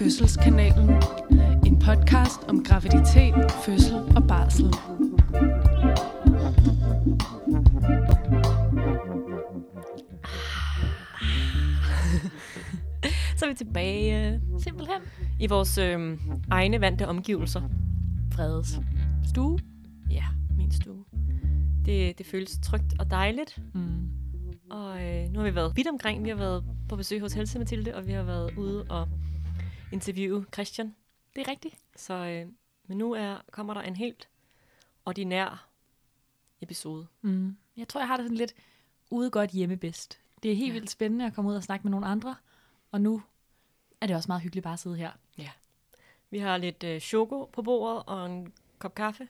Fødselskanalen. En podcast om graviditet, fødsel og barsel. Så er vi tilbage simpelthen i vores øh, egne vante omgivelser. Freds stue. Ja, min stue. Det, det føles trygt og dejligt. Mm. Og øh, nu har vi været vidt omkring. Vi har været på besøg hos Helse Mathilde, og vi har været ude og interviewe Christian. Det er rigtigt. Så øh, men nu er, kommer der en helt ordinær episode. Mm. Jeg tror, jeg har det sådan lidt ude godt hjemme bedst. Det er helt Ja. ja. vildt spændende at komme ud og snakke med nogle andre. Og nu er det også meget hyggeligt bare at sidde her. Vi har lidt øh, choko på bordet og en kop kaffe.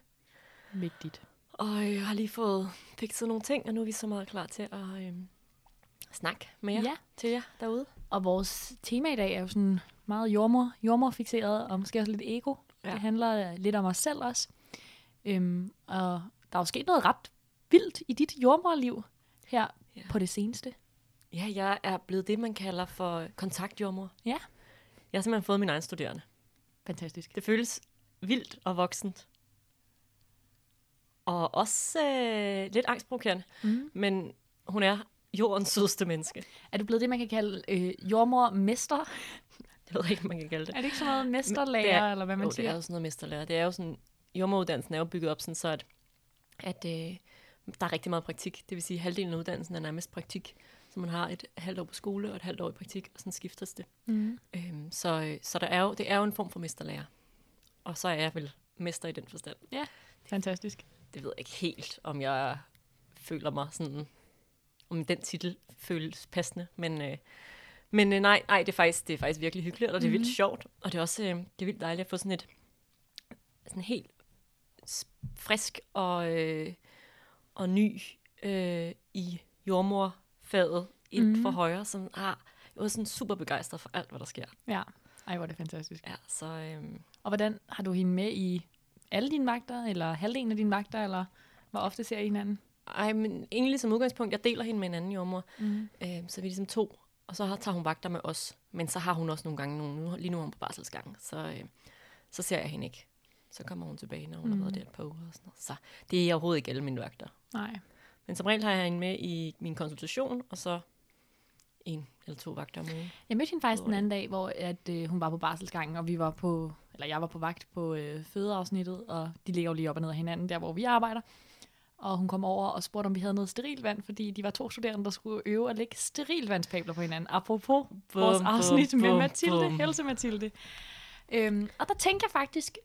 Vigtigt. Og jeg har lige fået fikset nogle ting, og nu er vi så meget klar til at øh, snakke med jer, Ja. til jer derude. Og vores tema i dag er jo sådan meget jordmor, jordmorfixeret, og måske også lidt ego. Ja. Det handler lidt om os selv også. Øhm, og der er jo sket noget ret vildt i dit jordmorliv her ja. på det seneste. Ja, jeg er blevet det, man kalder for kontaktjordmor. Ja. Jeg har simpelthen fået min egen studerende. Fantastisk. Det føles vildt og voksent. Og også øh, lidt angstprovokerende. Mm. Men hun er jordens sødeste menneske. Er du blevet det, man kan kalde øh, jordmormester? Jeg ved ikke, man kan kalde det. Er det ikke sådan noget mesterlærer, Det er- eller hvad man jo, det siger? er jo sådan noget mesterlærer. Det er jo sådan, jordmoruddannelsen er jo bygget op sådan, så at, at øh, der er rigtig meget praktik. Det vil sige, at halvdelen af uddannelsen er nærmest praktik. Så man har et halvt år på skole og et halvt år i praktik, og sådan skiftes det. Mm. Øhm, så øh, så der er jo, det er jo en form for mesterlærer. Og så er jeg vel mester i den forstand. Fantastisk. Det ved jeg ikke helt, om jeg føler mig sådan, om den titel føles passende. Men, øh, men øh, nej, nej det, er faktisk, det er faktisk virkelig hyggeligt, og det er vildt Mhm. sjovt. Og det er også øh, det er vildt dejligt at få sådan et sådan helt frisk og, øh, og ny øh, i jordmorfaget ind mm. For højre, som har jeg var sådan super begejstret for alt, hvad der sker. Ja. Ej, hvor er det fantastisk. Ja, så øh, Og hvordan har du hende med i alle dine vagter, eller halvdelen af dine vagter, eller hvor ofte ser I hinanden? ej, men egentlig som udgangspunkt, jeg deler hende med en anden jordmor, Mm. Øh, så vi er ligesom to, og så har- tager hun vagter med os. Men så har hun også nogle gange, nogle, lige nu er hun på barselsgang, så, øh, så ser jeg hende ikke. Så kommer hun tilbage, når hun mm. har Mm. været der et par uger. Og sådan noget. Så det er overhovedet ikke alle mine vagter. Nej. Men som regel har jeg hende med i min konsultation, og så en eller to vagter om ugen. Jeg mødte hende faktisk den anden dag, hvor at, øh, hun var på barselsgangen, og vi var på, eller jeg var på vagt på øh, fødeafsnittet, og de ligger jo lige op og ned af hinanden, der hvor vi arbejder. Og hun kom over og spurgte, om vi havde noget sterilvand, fordi de var to studerende, der skulle øve at lægge sterilvandspabler på hinanden. Apropos bum, vores afsnit bum, med bum, Mathilde, bum. Helse Mathilde. Øhm, og der tænker jeg faktisk,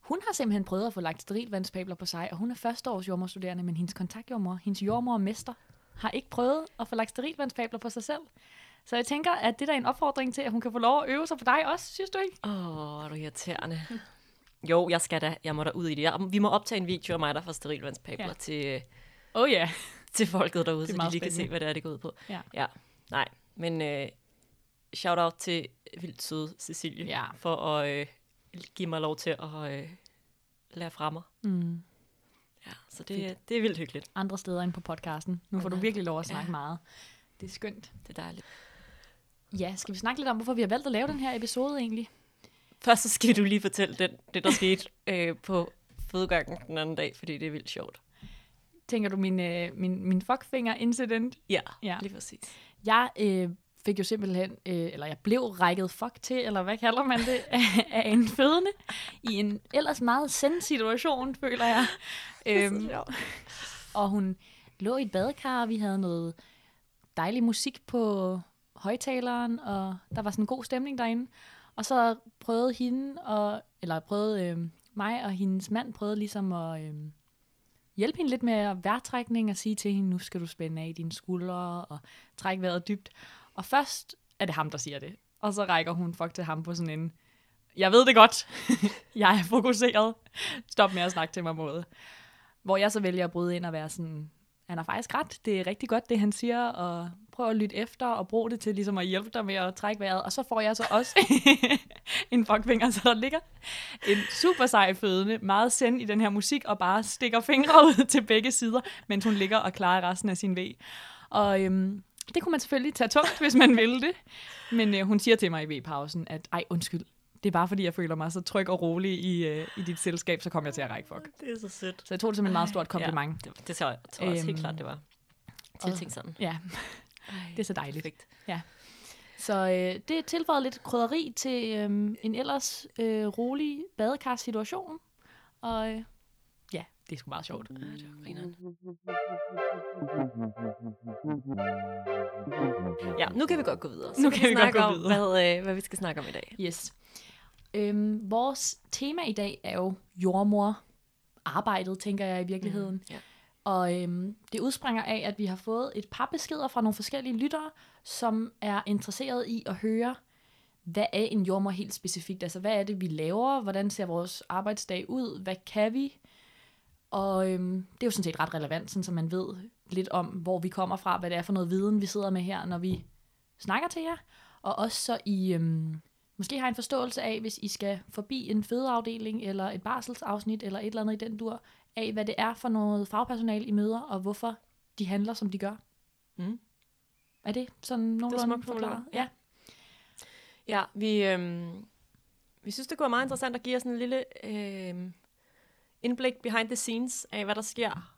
hun har simpelthen prøvet at få lagt sterilvandspabler på sig, og hun er førsteårs jordmorstuderende, men hendes kontaktjordmor, hendes jordmor og mester, har ikke prøvet at få lagt sterilvandspabler på sig selv. Så jeg tænker, at det der er en opfordring til, at hun kan få lov at øve sig på dig også, synes du ikke? Åh, oh, er du irriterende. Jo, jeg skal da, jeg må da ud i det. Jeg, vi må optage en video af mig, der får sterilvandspabler ja. Til, Oh ja. til folket derude, er så de lige kan se, spændende. hvad det er, det går ud på. Ja. ja. Nej, men øh, shout out til vildt søde Cecilie Ja. for at øh, give mig lov til at øh, lære fra mig. Mm. Ja, så det, det er vildt hyggeligt. Andre steder end på podcasten. Nu får du virkelig lov at snakke ja. meget. Det er skønt. Det er dejligt. Ja, skal vi snakke lidt om, hvorfor vi har valgt at lave den her episode egentlig? Først så skal du lige fortælle den, det, der skete øh, på fødegangen den anden dag, fordi det er vildt sjovt. Tænker du min, øh, min, min fuckfinger-incident? Ja, Ja. lige præcis. Jeg øh, fik jo simpelthen, øh, eller jeg blev rækket fuck til, eller hvad kalder man det, af, en fødende, i en ellers meget send situation, føler jeg. Øhm, og hun lå i et badekar, og vi havde noget dejlig musik på højtaleren, og der var sådan en god stemning derinde. Og så prøvede hende, og, eller prøvede øh, mig og hendes mand, prøvede ligesom at øh, hjælpe hende lidt med vejrtrækning og sige til hende, nu skal du spænde af dine skuldre og trække vejret dybt. Og først er det ham, der siger det. Og så rækker hun fuck til ham på sådan en, jeg ved det godt, jeg er fokuseret, stop med at snakke til mig måde. Hvor jeg så vælger at bryde ind og være sådan, han har faktisk ret, det er rigtig godt, det han siger, og prøv at lytte efter og bruge det til ligesom at hjælpe dig med at trække vejret. Og så får jeg så også en fuckfinger, så der ligger en super sej fødende, meget send i den her musik, og bare stikker fingre ud til begge sider, mens hun ligger og klarer resten af sin vej. Og, øhm, Det kunne man selvfølgelig tage tungt, hvis man ville det. Men øh, hun siger til mig i V-pausen, at ej, undskyld, det er bare fordi, jeg føler mig så tryg og rolig i, øh, i dit selskab, så kommer jeg til at række fuck. Det er så sødt. Så jeg tog det som en meget stort kompliment. Ja, det, det tror jeg, tror jeg også helt Øhm, klart, det var tiltænkt sådan. Ja, det er så dejligt. perfekt. Så øh, det tilføjede lidt krydderi til øh, en ellers øh, rolig badekarssituation. Og øh, ja, det er sgu meget sjovt. Ja, det var grineren. Ja, nu kan vi godt gå videre. Så Nu kan vi godt snakke gå om, videre. Hvad, øh, hvad vi skal snakke om i dag. Yes. Øhm, vores tema i dag er jo jordmor arbejdet, tænker jeg i virkeligheden. Mm, ja. Og øhm, det udspringer af, at vi har fået et par beskeder fra nogle forskellige lyttere, som er interesseret i at høre, hvad er en jordmor helt specifikt? Altså, hvad er det, vi laver? Hvordan ser vores arbejdsdag ud? Hvad kan vi? Og øhm, det er jo sådan set ret relevant, sådan, så man ved lidt om, hvor vi kommer fra, hvad det er for noget viden, vi sidder med her, når vi snakker til jer. Og også så I øhm, måske har en forståelse af, hvis I skal forbi en fødeafdeling, eller et barselsafsnit, eller et eller andet i den dur, af hvad det er for noget fagpersonale, I møder, og hvorfor de handler, som de gør. Mm. Er det sådan nogenlunde smukt forklaret? Ja. Ja, vi, øhm, vi synes, det kunne være meget interessant at give os sådan en lille øhm, indblik behind the scenes af, hvad der sker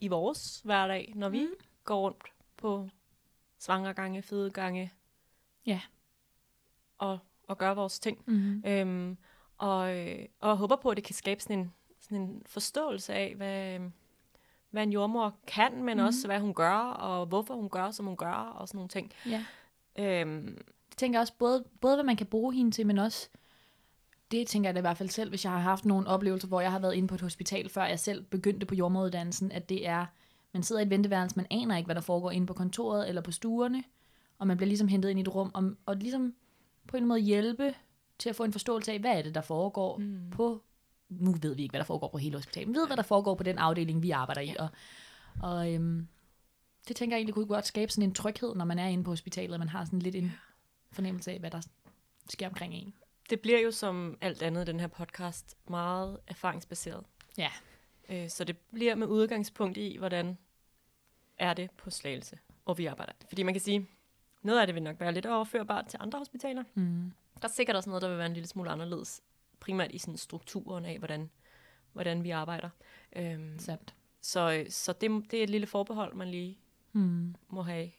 i vores hverdag, når vi Mm. går rundt på svangergange, fødegange. Ja. Og, og gør vores ting. Mm-hmm. Øhm, og, øh, og håber på, at det kan skabe sådan en, sådan en forståelse af, hvad, hvad en jordmor kan, men mm. også hvad hun gør, og hvorfor hun gør, som hun gør, og sådan nogle ting. Ja. Øhm, Jeg tænker også både, både, hvad man kan bruge hende til, men også, det tænker jeg da i hvert fald selv, hvis jeg har haft nogle oplevelser, hvor jeg har været inde på et hospital, før jeg selv begyndte på jordmoruddannelsen, at det er, man sidder i et venteværelse, man aner ikke, hvad der foregår inde på kontoret eller på stuerne, og man bliver ligesom hentet ind i et rum, og, og ligesom på en måde hjælpe til at få en forståelse af, hvad er det, der foregår mm. på, nu ved vi ikke, hvad der foregår på hele hospitalet, men vi ved, hvad der foregår på den afdeling, vi arbejder i, og, og øhm, det tænker jeg egentlig kunne godt skabe sådan en tryghed, når man er inde på hospitalet, og man har sådan lidt en fornemmelse af, hvad der sker omkring en. det bliver jo som alt andet i den her podcast meget erfaringsbaseret. Ja. Øh, så det bliver med udgangspunkt i, hvordan er det på slagelse, og vi arbejder. Fordi man kan sige, noget af det vil nok være lidt overførbart til andre hospitaler. Mm. Der er sikkert også noget, der vil være en lille smule anderledes, primært i sådan strukturen af, hvordan, hvordan vi arbejder. Øhm, Sandt. så så det, det er et lille forbehold, man lige Mm. må have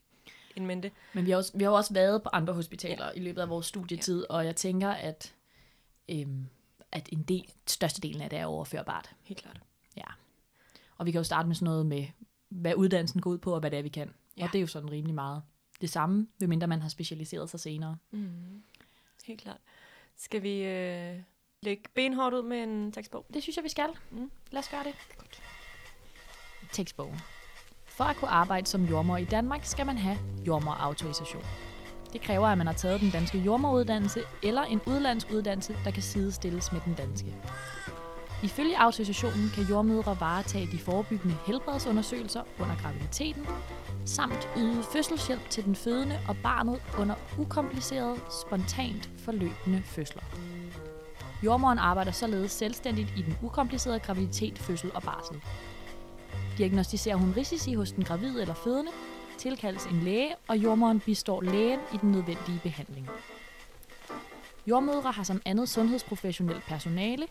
en mente. Men vi har, også, vi har også været på andre hospitaler ja. i løbet af vores studietid, ja. og jeg tænker, at, øhm, at en del, størstedelen af det er overførbart. Helt klart. Og vi kan jo starte med sådan noget med, hvad uddannelsen går ud på, og hvad det er, vi kan. Ja. Ja. Og det er jo sådan rimelig meget det samme, medmindre man har specialiseret sig senere. Mm. Helt klart. Skal vi øh, lægge benhårdt ud med en tekstbog? Det synes jeg, vi skal. Mm. Lad os gøre det. Tekstbogen. For at kunne arbejde som jordmor i Danmark, skal man have jordmorautorisation. Det kræver, at man har taget den danske jordmoruddannelse eller en udlandsk uddannelse, der kan sidestilles med den danske. Ifølge autorisationen kan jordmødre varetage de forebyggende helbredsundersøgelser under graviditeten, samt yde fødselshjælp til den fødende og barnet under ukomplicerede, spontant forløbende fødsler. Jordmoren arbejder således selvstændigt i den ukomplicerede graviditet, fødsel og barsel. Diagnostiserer hun risici hos den gravide eller fødende, tilkaldes en læge, og jordmoren bistår lægen i den nødvendige behandling. Jordmødre har som andet sundhedsprofessionelt personale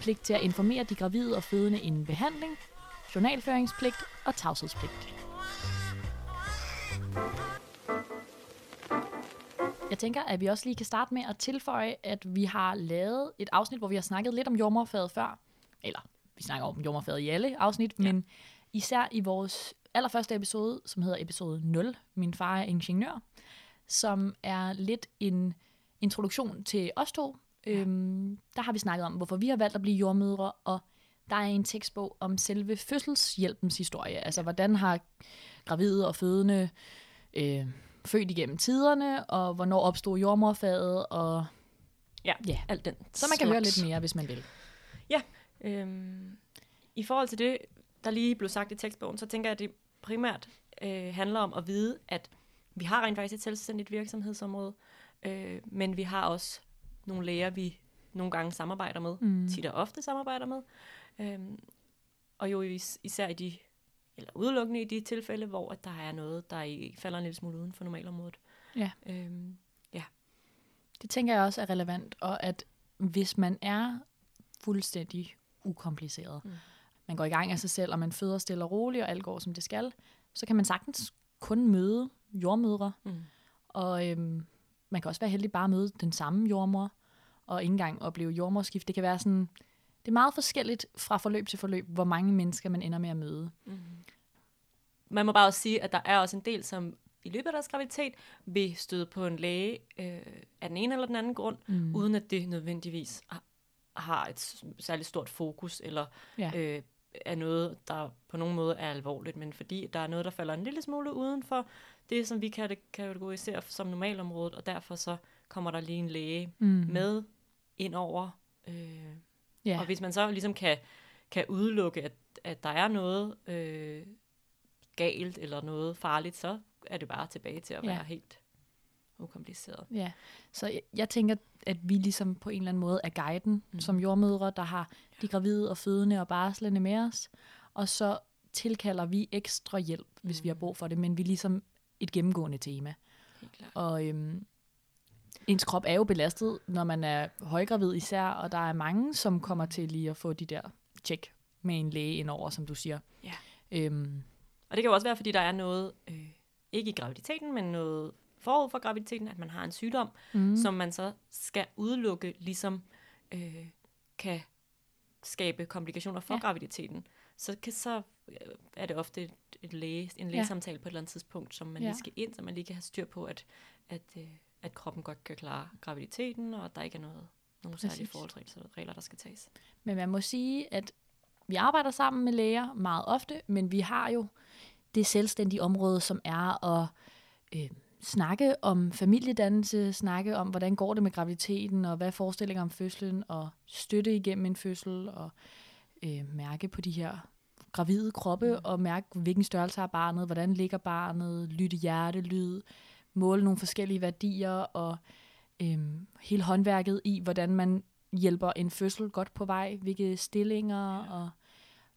pligt til at informere de gravide og fødende inden behandling, journalføringspligt og tavshedspligt. Jeg tænker, at vi også lige kan starte med at tilføje, at vi har lavet et afsnit, hvor vi har snakket lidt om jordmorfaget før. Eller, vi snakker om jordmorfaget i alle afsnit, ja. men især i vores allerførste episode, som hedder episode 0, Min far er ingeniør, som er lidt en introduktion til os to. Ja. Øhm, der har vi snakket om, hvorfor vi har valgt at blive jordmødre, og der er en tekstbog om selve fødselshjælpens historie. Altså, hvordan har gravide og fødende øh, født igennem tiderne, og hvornår opstod jordmorfaget, og Ja, Ja. alt den så man kan høre lidt mere, hvis man vil. Øhm, I forhold til det, der lige blev sagt i tekstbogen, så tænker jeg, at det primært øh, handler om at vide, at vi har rent faktisk et selvstændigt virksomhedsområde, øh, men vi har også nogle læger, vi nogle gange samarbejder med, Mm. tit og ofte samarbejder med, øhm, og jo is- især i de eller udelukkende i de tilfælde, hvor at der er noget, der i, falder en lille smule uden for normalområdet. Ja. Øhm, Det tænker jeg også er relevant, og at hvis man er fuldstændig ukompliceret, Mm. mm. man går i gang af sig selv, og man føder stille og roligt, og alt går, som det skal, så kan man sagtens kun møde jordmødre, mm. og øhm, man kan også være heldig bare at møde den samme jordmor, og ikke engang opleve jordmorskift. Det kan være sådan, det er meget forskelligt fra forløb til forløb, hvor mange mennesker man ender med at møde. Mm. Man må bare også sige, at der er også en del, som i løbet af deres graviditet vil støde på en læge øh, af den ene eller den anden grund, mm. uden at det nødvendigvis har- har et særligt stort fokus, eller Ja. øh, er noget, der på nogen måde er alvorligt, men fordi der er noget, der falder en lille smule uden for det, som vi kan kategorisere som normalområdet, og derfor så kommer der lige en læge Mm. med ind over. Øh, Ja. og hvis man så ligesom kan, kan udelukke, at, at der er noget øh, galt eller noget farligt, så er det bare tilbage til at Ja. være helt ukompliceret. Ja, så jeg, jeg tænker, at vi ligesom på en eller anden måde er guiden Mm. som jordmødre, der har de gravide og fødende og barslende med os. Og så tilkalder vi ekstra hjælp, hvis Mm. vi har brug for det, men vi er ligesom et gennemgående tema. Og øhm, ens krop er jo belastet, når man er højgravid især, og der er mange, som kommer til lige at få de der tjek med en læge indover, som du siger. Ja. Øhm, Og det kan jo også være, fordi der er noget, øh, ikke i graviditeten, men noget forud for graviditeten, at man har en sygdom, mm. som man så skal udelukke, ligesom øh, kan skabe komplikationer for ja. Ja. graviditeten. Så, kan, så øh, er det ofte et, et læge, en lægesamtale på et eller andet tidspunkt, som man ja. Ja. lige skal ind, så man lige kan have styr på, at, at, øh, at kroppen godt kan klare graviditeten, og at der ikke er noget, nogle særlige Præcis. forholdsregler, der skal tages. Men man må sige, at vi arbejder sammen med læger meget ofte, men vi har jo det selvstændige område, som er at øh, snakke om familiedannelse, snakke om, hvordan går det med graviditeten, og hvad er forestillinger om fødslen, og støtte igennem en fødsel, og øh, mærke på de her gravide kroppe, Mm. og mærke, hvilken størrelse har barnet, hvordan ligger barnet, lytte hjertelyd, måle nogle forskellige værdier, og øh, hele håndværket i, hvordan man hjælper en fødsel godt på vej, hvilke stillinger, Ja. og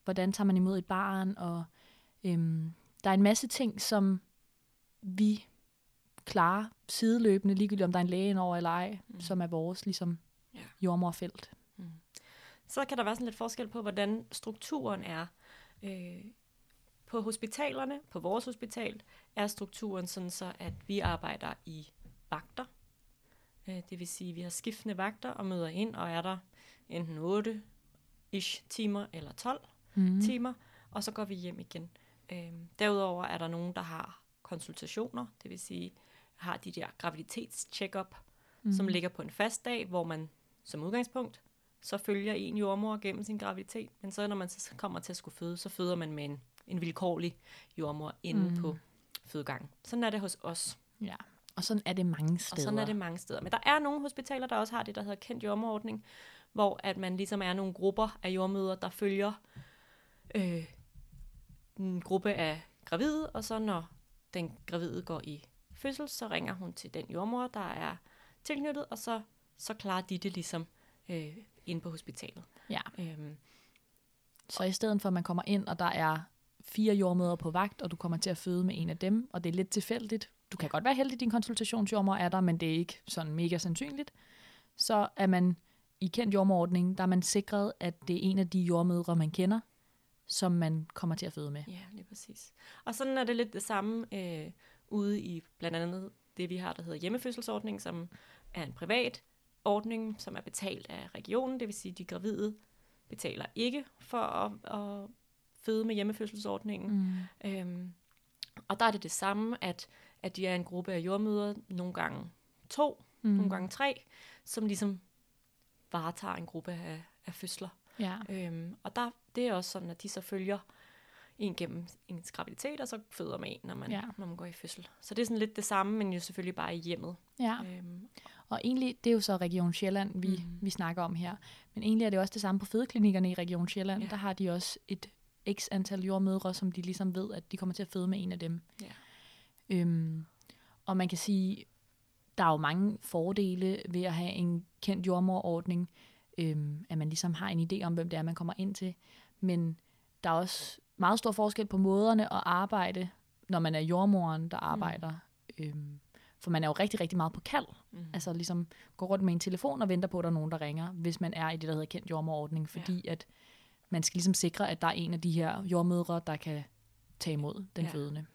hvordan tager man imod et barn, og øhm, der er en masse ting, som vi klarer sideløbende, ligegyldigt om der er en læge over eller ej, Mm. mm. som er vores ligesom Ja. jordmorfelt. Så kan der være sådan lidt forskel på, hvordan strukturen er. Øh, på hospitalerne, på vores hospital, er strukturen sådan så, at vi arbejder i vagter. Øh, det vil sige, at vi har skiftende vagter og møder ind, og er der enten 8 ish timer eller 12 Mm. timer, og så går vi hjem igen. Øh, derudover er der nogen, der har konsultationer, det vil sige, har de der graviditetstjek-up, mm. som ligger på en fast dag, hvor man som udgangspunkt så følger en jordmor gennem sin graviditet, men så når man så kommer til at skulle føde, så føder man med en, en vilkårlig jordmor inde mm. På fødegangen. Sådan er det hos os, Ja. Og sådan er det mange og steder. sådan er det mange steder. Men der er nogle hospitaler, der også har det, der hedder kendt jordmorordning, hvor at man ligesom er nogle grupper af jordmøder, der følger øh, en gruppe af gravide, og så når den gravide går i fødsel, så ringer hun til den jordmor, der er tilknyttet, og så, så klarer de det ligesom øh, inde på hospitalet. Ja. Øhm, Så i stedet for, at man kommer ind, og der er fire jordmøder på vagt, og du kommer til at føde med en af dem, og det er lidt tilfældigt. Du kan godt være heldig, at din konsultationsjordmor er der, men det er ikke sådan mega sandsynligt. Så er man i kendt jordmorordning, der er man sikret, at det er en af de jordmødre, man kender, som man kommer til at føde med. Ja, lige præcis. Og sådan er det lidt det samme øh, ude i blandt andet det, vi har, der hedder hjemmefødselsordning, som er en privat ordning, som er betalt af regionen. Det vil sige, at de gravide betaler ikke for at, at føde med hjemmefødselsordningen. Mm. Øhm, og der er det det samme, at, at de er en gruppe af jordmøder, nogle gange to, mm. nogle gange tre, som ligesom varetager en gruppe af, af fødsler. Ja. Øhm, og der, det er også sådan, at de så følger en gennem ens graviditet, og så føder med en, når man, ja. Når man går i fødsel. Så det er sådan lidt det samme, men jo selvfølgelig bare i hjemmet. ja. Øhm, Og egentlig, det er jo så Region Sjælland, vi, mm. vi snakker om her. Men egentlig er det også det samme på fødeklinikkerne i Region Sjælland. Ja. Der har de også et x antal jordmødre, som de ligesom ved, at de kommer til at føde med en af dem. Ja. Øhm, og man kan sige, der er jo mange fordele ved at have en kendt jordmorordning, øhm, at man ligesom har en idé om, hvem det er, man kommer ind til. Men der er også meget stor forskel på måderne at arbejde, når man er jordmoren, der arbejder. Mm. Øhm, for man er jo rigtig, rigtig meget på kald. Mm. Altså ligesom går rundt med en telefon og venter på, at der er nogen, der ringer, hvis man er i det, der hedder kendt jordmorordning, fordi ja. at man skal ligesom sikre, at der er en af de her jordmødre, der kan tage imod den ja. fødende.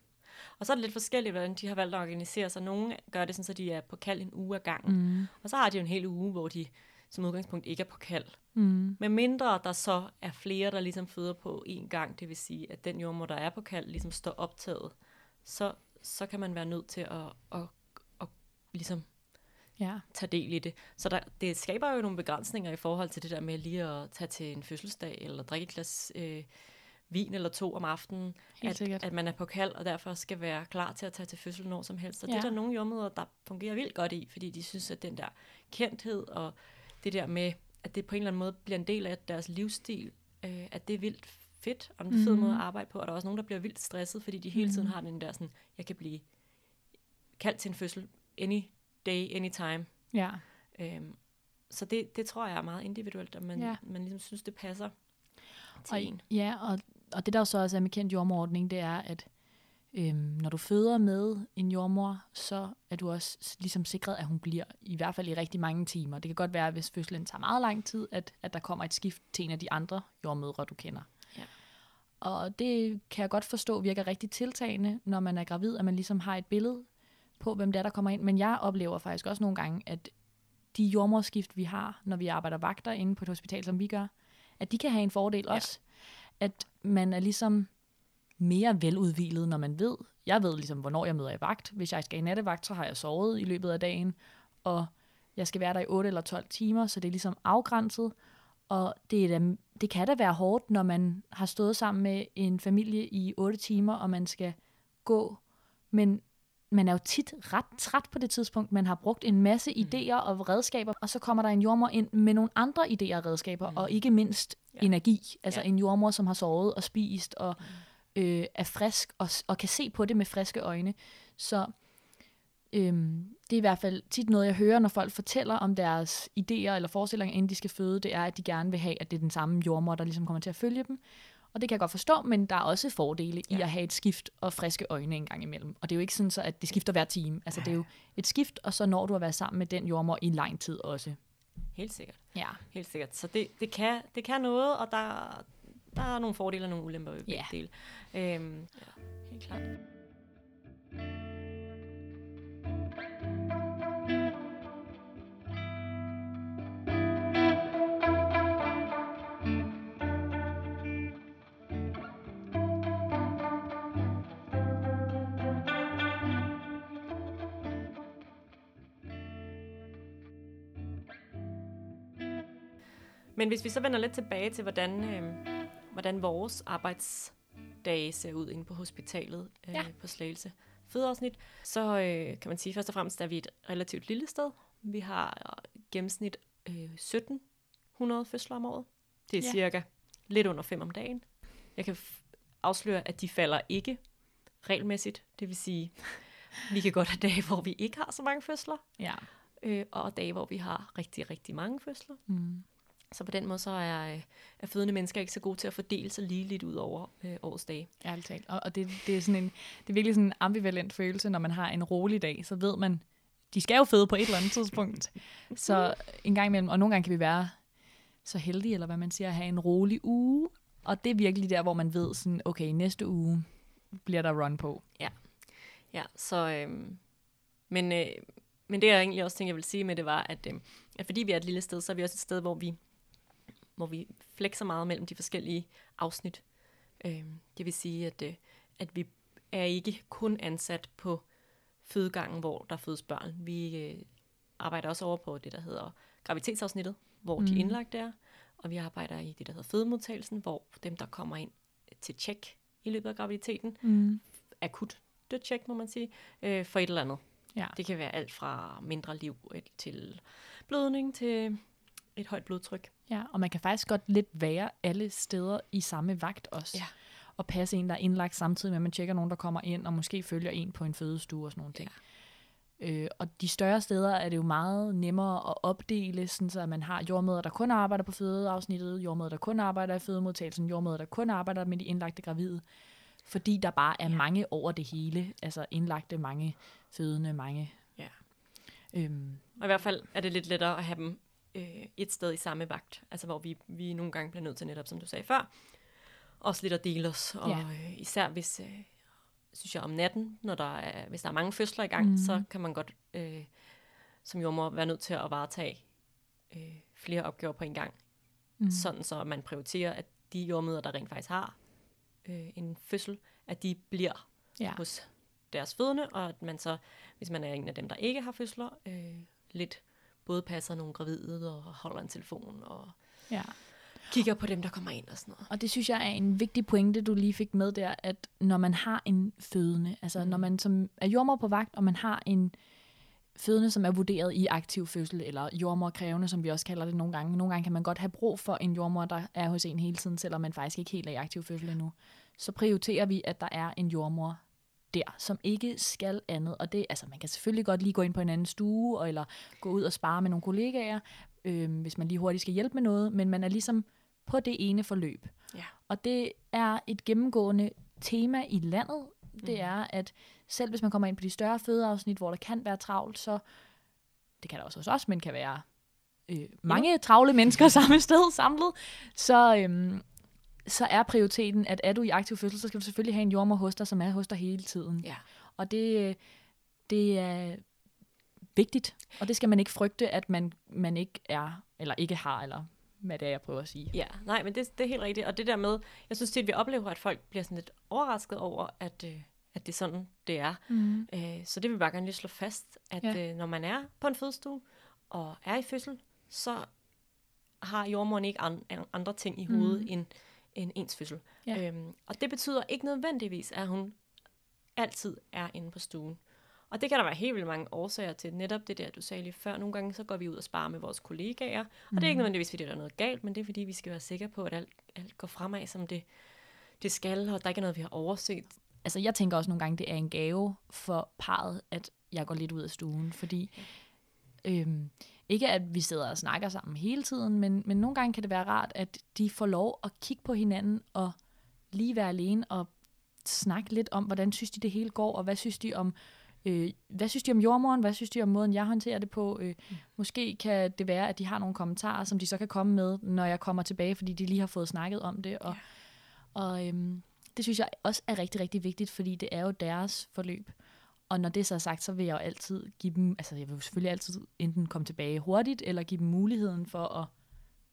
Og så er det lidt forskelligt, hvordan de har valgt at organisere sig. Nogle gør det sådan, så de er på kald en uge ad gangen. Mm. Og så har de jo en hel uge, hvor de som udgangspunkt ikke er på kald. Mm. Men mindre der så er flere, der ligesom føder på én gang, det vil sige, at den jordmor, der er på kald, ligesom står optaget, så, så kan man være nødt til at, at, at ligesom ja. tage del i det. Så der, det skaber jo nogle begrænsninger i forhold til det der med lige at tage til en fødselsdag, eller drikke et glas øh, vin eller to om aftenen, at, at man er på kald, og derfor skal være klar til at tage til fødsel når som helst. Og ja. det er der nogle jordmøder, der fungerer vildt godt i, fordi de synes, at den der kendthed og det der med, at det på en eller anden måde bliver en del af deres livsstil, øh, at det er vildt fedt, og en fed mm. måde at arbejde på. Og der er også nogen, der bliver vildt stresset, fordi de hele tiden mm. har den der sådan, jeg kan blive kaldt til en fødsel any day, anytime. Ja. Øhm, så det, det tror jeg er meget individuelt, at man, ja. man ligesom synes, det passer til og, en. Ja, og, og det der så også er med kendt jordmordning, det er, at øhm, når du føder med en jordmor, så er du også ligesom sikret, at hun bliver i hvert fald i rigtig mange timer. Det kan godt være, hvis fødslen tager meget lang tid, at, at der kommer et skift til en af de andre jordmødre, du kender. Ja. Og det kan jeg godt forstå virker rigtig tiltagende, når man er gravid, at man ligesom har et billede på, hvem det er, der kommer ind. Men jeg oplever faktisk også nogle gange, at de jordmorskift, vi har, når vi arbejder vagter inde på et hospital, som vi gør, at de kan have en fordel ja. også. At man er ligesom mere veludvilet, når man ved, jeg ved ligesom, hvornår jeg møder i vagt. Hvis jeg skal i nattevagt, så har jeg sovet i løbet af dagen, og jeg skal være der i 8 eller 12 timer, så det er ligesom afgrænset. Og det, er da, det kan da være hårdt, når man har stået sammen med en familie i 8 timer, og man skal gå. Men man er jo tit ret træt på det tidspunkt. Man har brugt en masse mm. idéer og redskaber, og så kommer der en jordmor ind med nogle andre idéer og redskaber, mm. og ikke mindst ja. energi. Altså ja. en jordmor, som har sovet og spist og mm. Øh, er frisk og, og kan se på det med friske øjne. Så øhm, det er i hvert fald tit noget, jeg hører, når folk fortæller om deres idéer eller forestillinger, inden de skal føde, det er, at de gerne vil have, at det er den samme jordmor, der ligesom kommer til at følge dem. Og det kan jeg godt forstå, men der er også fordele ja. i at have et skift og friske øjne en gang imellem. Og det er jo ikke sådan, så, at det skifter hver time. Altså, det er jo et skift, og så når du at være sammen med den jordmor i lang tid også. Helt sikkert. Ja. Helt sikkert. Så det, det, kan, det kan noget, og der, der er nogle fordele og nogle ulemper ved begge ja. dele. Øhm, ja, helt klart. Men hvis vi så vender lidt tilbage til, hvordan, øh, hvordan vores arbejdsdage ser ud inde på hospitalet øh, ja. på Slagelse fødeafsnit, så øh, kan man sige først og fremmest, at vi er et relativt lille sted. Vi har gennemsnit øh, 1700 fødsler om året. Det er ja. cirka lidt under fem om dagen. Jeg kan afsløre, at de falder ikke regelmæssigt. Det vil sige, vi kan godt have dage, hvor vi ikke har så mange fødsler. Ja. Øh, og dage, hvor vi har rigtig, rigtig mange fødsler. Mm. Så på den måde så er, øh, er fødende mennesker ikke så gode til at fordele sig lige lidt ud over øh, årets dage. Ærligt talt. Og, og det, det, er sådan en, det er virkelig sådan en ambivalent følelse, når man har en rolig dag, så ved man, de skal jo føde på et eller andet tidspunkt. Så en gang imellem, og nogle gange kan vi være så heldige, eller hvad man siger, at have en rolig uge. Og det er virkelig der, hvor man ved sådan, okay, næste uge bliver der run på. Ja, ja så... Øhm, men, øh, men det jeg egentlig også tænkte, jeg vil sige med det, var, at, øh, at fordi vi er et lille sted, så er vi også et sted, hvor vi hvor vi flexer meget mellem de forskellige afsnit. Øh, det vil sige, at, øh, at vi er ikke kun ansat på fødegangen, hvor der fødes børn. Vi øh, arbejder også over på det, der hedder graviditetsafsnittet, hvor mm. de indlagt er, og vi arbejder i det, der hedder fødemodtagelsen, hvor dem, der kommer ind til tjek i løbet af graviditeten, mm. akut det tjek, må man sige, øh, for et eller andet. Ja. Det kan være alt fra mindre liv til blødning til et højt blodtryk. Ja, og man kan faktisk godt lidt være alle steder i samme vagt også. Ja. Og passe en, der er indlagt samtidig med, at man tjekker nogen, der kommer ind, og måske følger en på en fødestue og sådan nogle ting. Øh, og de større steder er det jo meget nemmere at opdele, sådan så at man har jordmøder, der kun arbejder på fødeafsnittet, jordmøder, der kun arbejder i fødemodtagelsen, jordmøder, der kun arbejder med de indlagte gravide. Fordi der bare er ja. mange over det hele. Altså indlagte, mange fødende, mange... Ja. Øhm, Og i hvert fald er det lidt lettere at have dem øh, et sted i samme vagt. Altså hvor vi, vi nogle gange bliver nødt til netop, som du sagde før, også lidt at dele os. Og Ja. øh, især hvis, øh, synes jeg om natten, når der er, hvis der er mange fødsler i gang, mm. så kan man godt øh, som jordmor være nødt til at varetage øh, flere opgaver på en gang. Mm. Sådan så man prioriterer, at de jordmøder, der rent faktisk har øh, en fødsel, at de bliver ja. hos deres fødende, og at man så, hvis man er en af dem, der ikke har fødsler, øh, lidt både passer nogle gravide og holder en telefon og ja. kigger på dem, der kommer ind og sådan noget. Og det synes jeg er en vigtig pointe, du lige fik med der, at når man har en fødende, altså Mm. når man som er jordmor på vagt, og man har en fødende, som er vurderet i aktiv fødsel, eller jordmorkrævende, som vi også kalder det nogle gange. Nogle gange kan man godt have brug for en jordmor, der er hos en hele tiden, selvom man faktisk ikke helt er i aktiv fødsel endnu. Så prioriterer vi, at der er en jordmor der, som ikke skal andet. Og det, altså man kan selvfølgelig godt lige gå ind på en anden stue, eller gå ud og spare med nogle kollegaer, øh, hvis man lige hurtigt skal hjælpe med noget, men man er ligesom på det ene forløb. Ja. Og det er et gennemgående tema i landet. Det Mhm. er, at selv hvis man kommer ind på de større fødeafsnit, hvor der kan være travlt, så det kan der også hos os, men kan være øh, mange travle mennesker samme sted samlet, så, øhm, så er prioriteten, at er du i aktiv fødsel, så skal du selvfølgelig have en jordmor hos dig, som er hos dig hele tiden. Ja. Og det, det er vigtigt, og det skal man ikke frygte, at man, man ikke er, eller ikke har, eller hvad det er, jeg prøver at sige. Ja, nej, men det, det er helt rigtigt. Og det der med, jeg synes tit, vi oplever, at folk bliver sådan lidt overrasket over, at, øh, at det er sådan, det er. Mm. Øh, så det vil vi bare gerne lige slå fast, at Ja. øh, når man er på en fødestue og er i fødsel, så har jordmoren ikke an, an- andre ting i hovedet mm. end, end ens fødsel. Ja. Øhm, og det betyder ikke nødvendigvis, at hun altid er inde på stuen. Og det kan der være helt vildt mange årsager til. Netop det der, du sagde lige før. Nogle gange så går vi ud og sparer med vores kollegaer. Og det er ikke nødvendigvis, fordi der er noget galt, men det er, fordi vi skal være sikre på, at alt, alt går fremad, som det, det skal, og der ikke er noget, vi har overset. altså jeg tænker også nogle gange, det er en gave for parret, at jeg går lidt ud af stuen, fordi øhm, ikke at vi sidder og snakker sammen hele tiden, men, men nogle gange kan det være rart, at de får lov at kigge på hinanden og lige være alene og snakke lidt om, hvordan synes de det hele går, og hvad synes de om Øh, hvad synes de om jordmoren? Hvad synes de om måden, jeg håndterer det på? Øh, måske kan det være, at de har nogle kommentarer, som de så kan komme med, når jeg kommer tilbage, fordi de lige har fået snakket om det. Og, ja. og øhm, det synes jeg også er rigtig, rigtig vigtigt, fordi det er jo deres forløb. Og når det så er sagt, så vil jeg jo altid give dem, altså jeg vil jo selvfølgelig altid enten komme tilbage hurtigt, eller give dem muligheden for at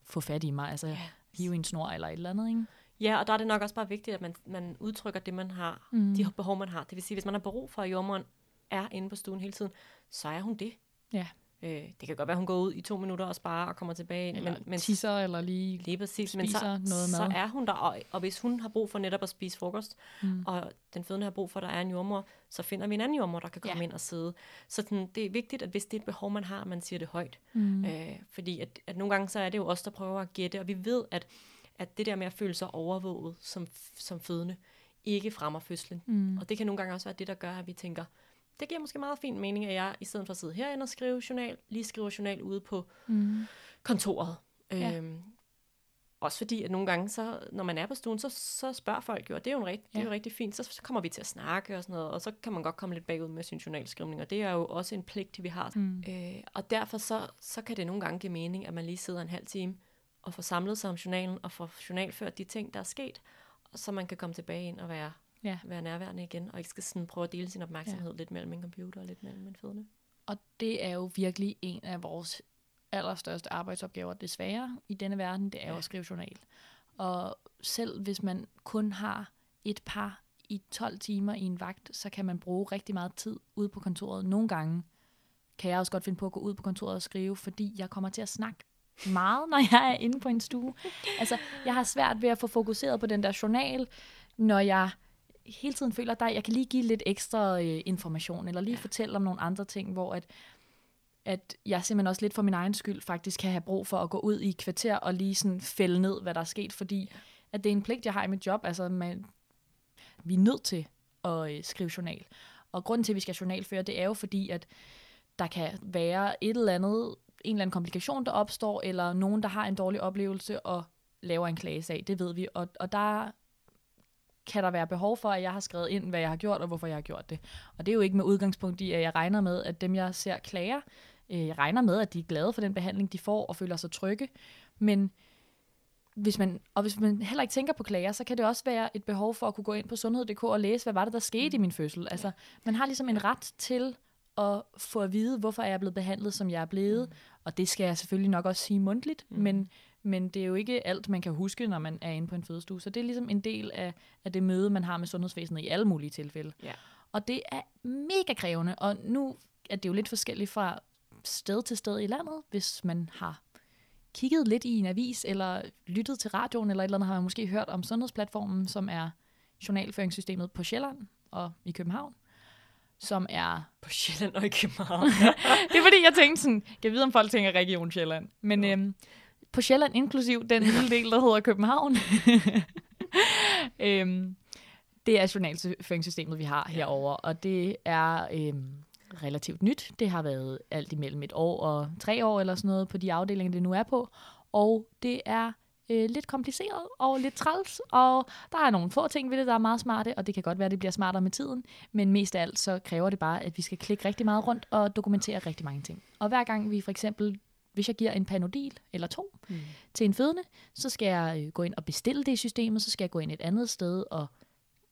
få fat i mig, altså Ja. hive en snor eller et eller andet, ikke? Ja, og der er det nok også bare vigtigt, at man, man udtrykker det, man har, mm. de behov, man har. Det vil sige, hvis man har brug for, at jordmoren er inde på stuen hele tiden, så er hun det. Ja. Øh, det kan godt være, hun går ud i to minutter og sparer og kommer tilbage. Eller men, men tisser, eller lige... lige præcis, men så, spiser noget så mad. er hun der. Og, og hvis hun har brug for netop at spise frokost, Mm. og den fødende har brug for, at der er en jordmor, så finder vi en anden jordmor, der kan komme Ja. ind og sidde. Så sådan, det er vigtigt, at hvis det er et behov, man har, man siger det højt. Mm. Øh, fordi at, at nogle gange så er det jo os, der prøver at gætte, og vi ved, at, at det der med at føle sig overvåget som, som fødende, ikke fremmer fødslen. Mm. Og det kan nogle gange også være det, der gør, at vi tænker, det giver måske meget fin mening, at jeg i stedet for at sidde herinde og skrive journal, lige skriver journal ude på Mm. kontoret. Ja. Øhm, også fordi, at nogle gange, så, når man er på stuen, så, så spørger folk jo, og det er jo, en rigt, det er Ja. jo rigtig fint, så, så kommer vi til at snakke og sådan noget, og så kan man godt komme lidt bagud med sin journalskrivning, og det er jo også en pligt, vi har. Mm. Øh, og derfor så, så kan det nogle gange give mening, at man lige sidder en halv time og får samlet sig om journalen, og får journalført de ting, der er sket, så man kan komme tilbage ind og være, Ja. være nærværende igen, og ikke skal sådan prøve at dele sin opmærksomhed ja. lidt mellem en computer og lidt mellem en fødende. Og det er jo virkelig en af vores allerstørste arbejdsopgaver, desværre, i denne verden, det er jo Ja. at skrive journal. Og selv hvis man kun har et par i 12 timer i en vagt, så kan man bruge rigtig meget tid ude på kontoret. Nogle gange kan jeg også godt finde på at gå ud på kontoret og skrive, fordi jeg kommer til at snakke meget, når jeg er inde på en stue. Altså, jeg har svært ved at få fokuseret på den der journal, når jeg hele tiden føler, at der, jeg kan lige give lidt ekstra øh, information, eller lige ja. Fortælle om nogle andre ting, hvor at, at jeg simpelthen også lidt for min egen skyld faktisk kan have brug for at gå ud i et kvarter og lige sådan fælde ned, hvad der er sket, fordi at det er en pligt, jeg har i mit job. Altså, man, vi er nødt til at øh, skrive journal. Og grunden til, at vi skal journalføre, det er jo fordi, at der kan være et eller andet, en eller anden komplikation, der opstår, eller nogen, der har en dårlig oplevelse og laver en klagesag. Det ved vi. Og, og der kan der være behov for, at jeg har skrevet ind, hvad jeg har gjort, og hvorfor jeg har gjort det. Og det er jo ikke med udgangspunkt i, at jeg regner med, at dem, jeg ser klager, øh, jeg regner med, at de er glade for den behandling, de får, og føler sig trygge. Men hvis man, og hvis man heller ikke tænker på klager, så kan det også være et behov for at kunne gå ind på sundhed.dk og læse, hvad var det, der skete i min fødsel. Altså, man har ligesom en ret til at få at vide, hvorfor er jeg blevet behandlet, som jeg er blevet. Mm. Og det skal jeg selvfølgelig nok også sige mundtligt, mm. men, men det er jo ikke alt, man kan huske, når man er inde på en fødestue. Så det er ligesom en del af, af det møde, man har med sundhedsvæsenet i alle mulige tilfælde. Ja. Og det er mega krævende, og nu er det jo lidt forskelligt fra sted til sted i landet. Hvis man har kigget lidt i en avis, eller lyttet til radioen, eller et eller andet, har man måske hørt om sundhedsplatformen, som er journalføringssystemet på Sjælland og i København som er... På Sjælland og i København. det er fordi, jeg tænkte sådan, kan jeg vide, om folk tænker Region Sjælland. Men ja. øhm, på Sjælland, inklusiv den lille del, der hedder København, øhm, det er journalføringssystemet, vi har herover, og det er øhm, relativt nyt. Det har været alt imellem et år og tre år eller sådan noget på de afdelinger, det nu er på, og det er øh, lidt kompliceret og lidt træls, og der er nogle få ting ved det, der er meget smarte, og det kan godt være, at det bliver smartere med tiden, men mest af alt så kræver det bare, at vi skal klikke rigtig meget rundt og dokumentere rigtig mange ting. Og hver gang vi for eksempel hvis jeg giver en panodil eller to mm. til en fødende, så skal jeg øh, gå ind og bestille det i systemet, så skal jeg gå ind et andet sted og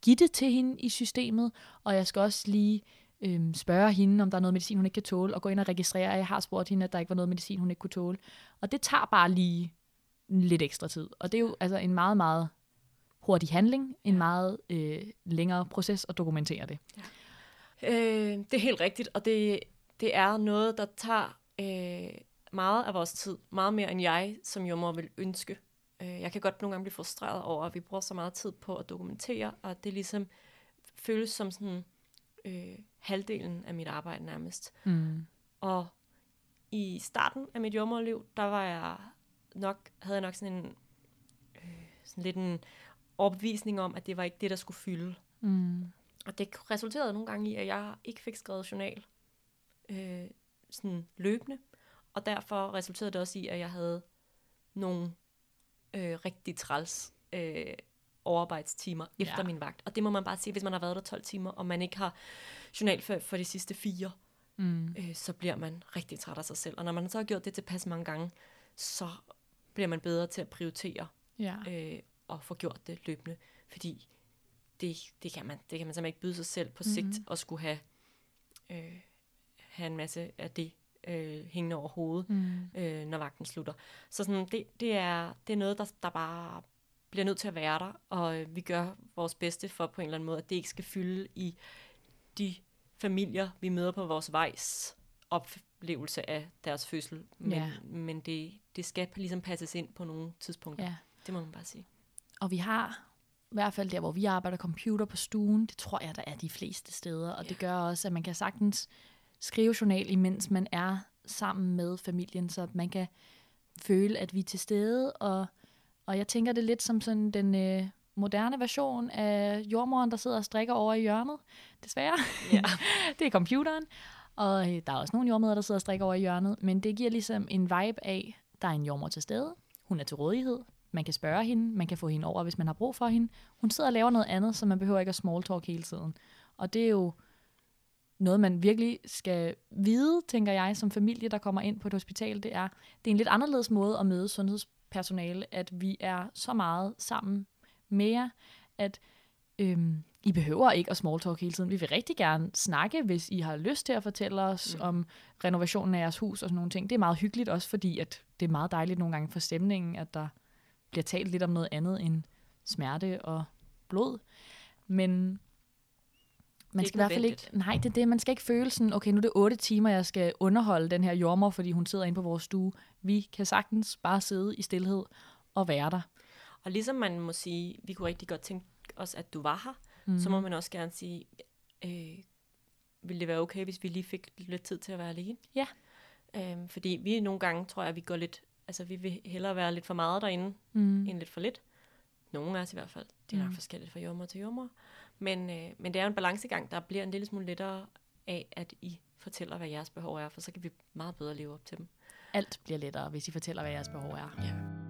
give det til hende i systemet, og jeg skal også lige øhm, spørge hende, om der er noget medicin, hun ikke kan tåle, og gå ind og registrere, at jeg har spurgt hende, at der ikke var noget medicin, hun ikke kunne tåle. Og det tager bare lige lidt ekstra tid. Og det er jo altså en meget, meget hurtig handling, en meget øh, længere proces at dokumentere det. Ja. Øh, det er helt rigtigt, og det, det er noget, der tager øh, meget af vores tid, meget mere end jeg som jordmor vil ønske. Øh, jeg kan godt nogle gange blive frustreret over, at vi bruger så meget tid på at dokumentere, og det ligesom føles som sådan øh, halvdelen af mit arbejde nærmest. Mm. Og i starten af mit jordmorliv, der var jeg nok, havde jeg nok sådan en øh, sådan lidt en opvisning om, at det var ikke det, der skulle fylde. Mm. Og det resulterede nogle gange i, at jeg ikke fik skrevet journal øh, sådan løbende. Og derfor resulterede det også i, at jeg havde nogle øh, rigtig træls øh, overarbejdstimer efter ja. min vagt. Og det må man bare sige, hvis man har været der 12 timer, og man ikke har journal for, for de sidste fire, mm. øh, så bliver man rigtig træt af sig selv. Og når man så har gjort det tilpas mange gange, så bliver man bedre til at prioritere ja. øh, og få gjort det løbende. Fordi det, det, kan man, det kan man simpelthen ikke byde sig selv på mm-hmm. sigt at skulle have, øh, have en masse af det øh, hængende over hovedet, mm. øh, når vagten slutter. Så sådan, det, det, er, det er noget, der, der bare bliver nødt til at være der, og øh, vi gør vores bedste for på en eller anden måde, at det ikke skal fylde i de familier, vi møder på vores vejs oplevelse af deres fødsel. Men, ja. men det, det skal ligesom passes ind på nogle tidspunkter. Ja. Det må man bare sige. Og vi har i hvert fald der, hvor vi arbejder computer på stuen, det tror jeg, der er de fleste steder. Og ja. det gør også, at man kan sagtens skrive journal, imens man er sammen med familien, så man kan føle, at vi er til stede. Og, og jeg tænker det lidt som sådan den øh, moderne version af jordmoren, der sidder og strikker over i hjørnet. Desværre. Ja. det er computeren. Og øh, der er også nogle jordmøder, der sidder og strikker over i hjørnet. Men det giver ligesom en vibe af, der er en jordmor til stede. Hun er til rådighed. Man kan spørge hende. Man kan få hende over, hvis man har brug for hende. Hun sidder og laver noget andet, så man behøver ikke at small talk hele tiden. Og det er jo noget, man virkelig skal vide, tænker jeg, som familie, der kommer ind på et hospital, det er, det er en lidt anderledes måde at møde sundhedspersonale, at vi er så meget sammen med jer, at øhm, I behøver ikke at small talk hele tiden. Vi vil rigtig gerne snakke, hvis I har lyst til at fortælle os mm. om renovationen af jeres hus og sådan nogle ting. Det er meget hyggeligt også, fordi at det er meget dejligt nogle gange for stemningen, at der bliver talt lidt om noget andet end smerte og blod. Men man skal i hvert fald ikke, nej, det er det, man skal ikke føle sådan, okay, nu er det otte timer, jeg skal underholde den her jordmor, fordi hun sidder inde på vores stue. Vi kan sagtens bare sidde i stillhed og være der. Og ligesom man må sige, vi kunne rigtig godt tænke os, at du var her, mm. så må man også gerne sige, øh, vil det være okay, hvis vi lige fik lidt tid til at være alene? Ja. Øhm, fordi vi nogle gange, tror jeg, vi går lidt, altså vi vil hellere være lidt for meget derinde, mm. end lidt for lidt. Nogle af os i hvert fald. Det er nok mm. forskelligt fra jordmor til jordmor. Men, øh, men det er jo en balancegang, der bliver en lille smule lettere af, at I fortæller, hvad jeres behov er, for så kan vi meget bedre leve op til dem. Alt bliver lettere, hvis I fortæller, hvad jeres behov er. Ja.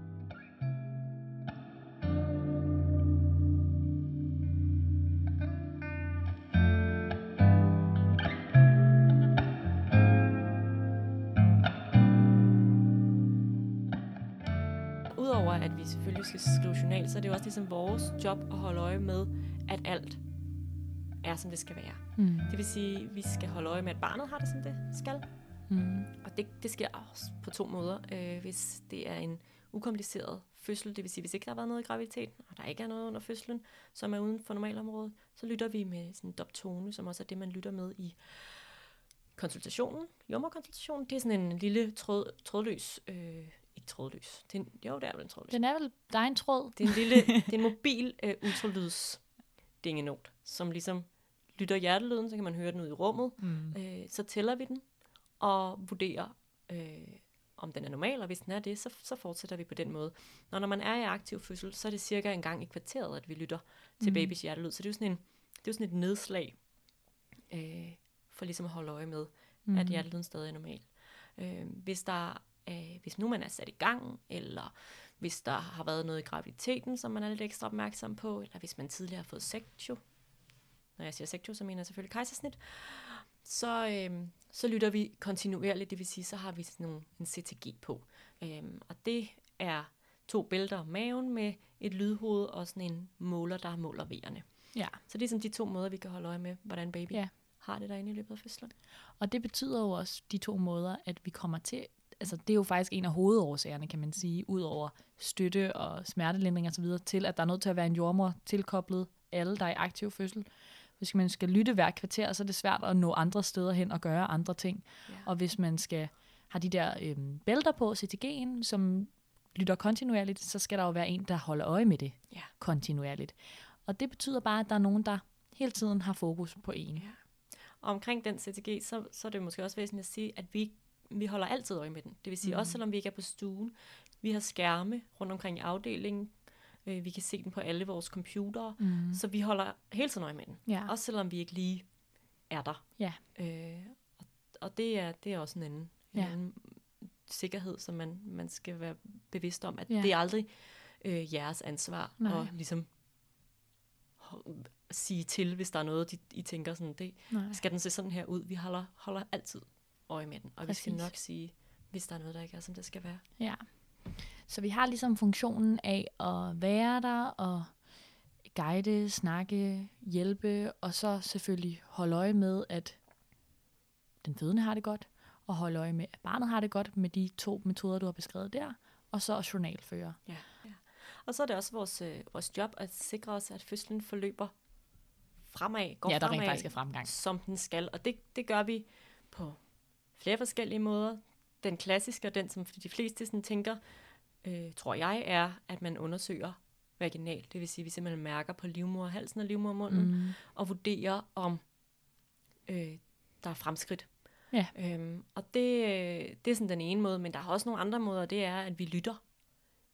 Så er det jo også ligesom vores job at holde øje med, at alt er, som det skal være. Mm. Det vil sige, at vi skal holde øje med, at barnet har det, som det skal. Mm. Og det, det sker også på to måder. Øh, hvis det er en ukompliceret fødsel, det vil sige, hvis ikke der har været noget i graviditeten, og der ikke er noget under fødslen, som er uden for normalområdet, så lytter vi med sådan en doptone, som også er det, man lytter med i konsultationen, jommerkonsultationen. Det er sådan en lille tråd, trådløs, øh, ikke trådløs, det er en, jo, det er vel en trådløs. Den er vel, der er en tråd. Det er en lille, det er en mobil øh, ultralyds dingenot, som ligesom lytter hjertelyden, så kan man høre den ud i rummet. Mm. Øh, så tæller vi den og vurderer, øh, om den er normal, og hvis den er det, så, så fortsætter vi på den måde. Når, når man er i aktiv fødsel, så er det cirka en gang i kvarteret, at vi lytter til Mm. babys hjertelyd. Så det er jo sådan, en, det er jo sådan et nedslag, øh, for ligesom at holde øje med, mm. at hjertelyden stadig er normal. Øh, hvis der øh, hvis nu man er sat i gang, eller hvis der har været noget i graviditeten, som man er lidt ekstra opmærksom på, eller hvis man tidligere har fået sektio, når jeg siger sektio, så mener jeg selvfølgelig kejsersnit, så, øhm, så lytter vi kontinuerligt, det vil sige, så har vi sådan nogle, en CTG på. Øhm, og det er to bælter om maven med et lydhoved og sådan en måler, der måler vejerne. Ja, Så det er sådan de to måder, vi kan holde øje med, hvordan baby Ja. har det derinde i løbet af fødslen. og det betyder jo også de to måder, at vi kommer til, altså det er jo faktisk en af hovedårsagerne, kan man sige, ud over støtte og smertelindring osv., til at der er nødt til at være en jordmor tilkoblet alle, der er i aktiv fødsel. Hvis man skal lytte hver kvarter, så er det svært at nå andre steder hen og gøre andre ting. Ja. Og hvis man skal have de der øhm, bælter på, CTG'en, som lytter kontinuerligt, så skal der jo være en, der holder øje med det Ja. kontinuerligt. Og det betyder bare, at der er nogen, der hele tiden har fokus på en. Ja. Og omkring den CTG, så, så er det måske også væsentligt at sige, at vi, vi holder altid øje med den. Det vil sige, mm. også selvom vi ikke er på stuen, vi har skærme rundt omkring i afdelingen, øh, vi kan se den på alle vores computere, Mm. så vi holder hele tiden øje med den. Ja. Også selvom vi ikke lige er der. Ja. Øh, og, og det er, det er også en anden, en Ja. anden sikkerhed, som man, man skal være bevidst om, at Ja. det er aldrig øh, jeres ansvar Nej. at ligesom sige til, hvis der er noget, de, I tænker sådan, det, Nej. skal den se sådan her ud? Vi holder, holder altid øje med den, og Præcis. vi skal nok sige, hvis der er noget, der ikke er, som det skal være. Ja. Så vi har ligesom funktionen af at være der og guide, snakke, hjælpe, og så selvfølgelig holde øje med, at den fødende har det godt, og holde øje med, at barnet har det godt med de to metoder, du har beskrevet der, og så journalføre. Ja. ja. Og så er det også vores, øh, vores job at sikre os, at fødslen forløber fremad, går ja, der rent fremad, faktisk er fremgang. som den skal. Og det, det gør vi på flere forskellige måder. Den klassiske, og den som de fleste sådan tænker, øh, tror jeg, er, at man undersøger vaginalt. Det vil sige, at vi simpelthen mærker på livmorhalsen og livmormunden, mm. og vurderer, om øh, der er fremskridt. Ja. Øhm, og det, det er sådan den ene måde, men der er også nogle andre måder, det er, at vi lytter.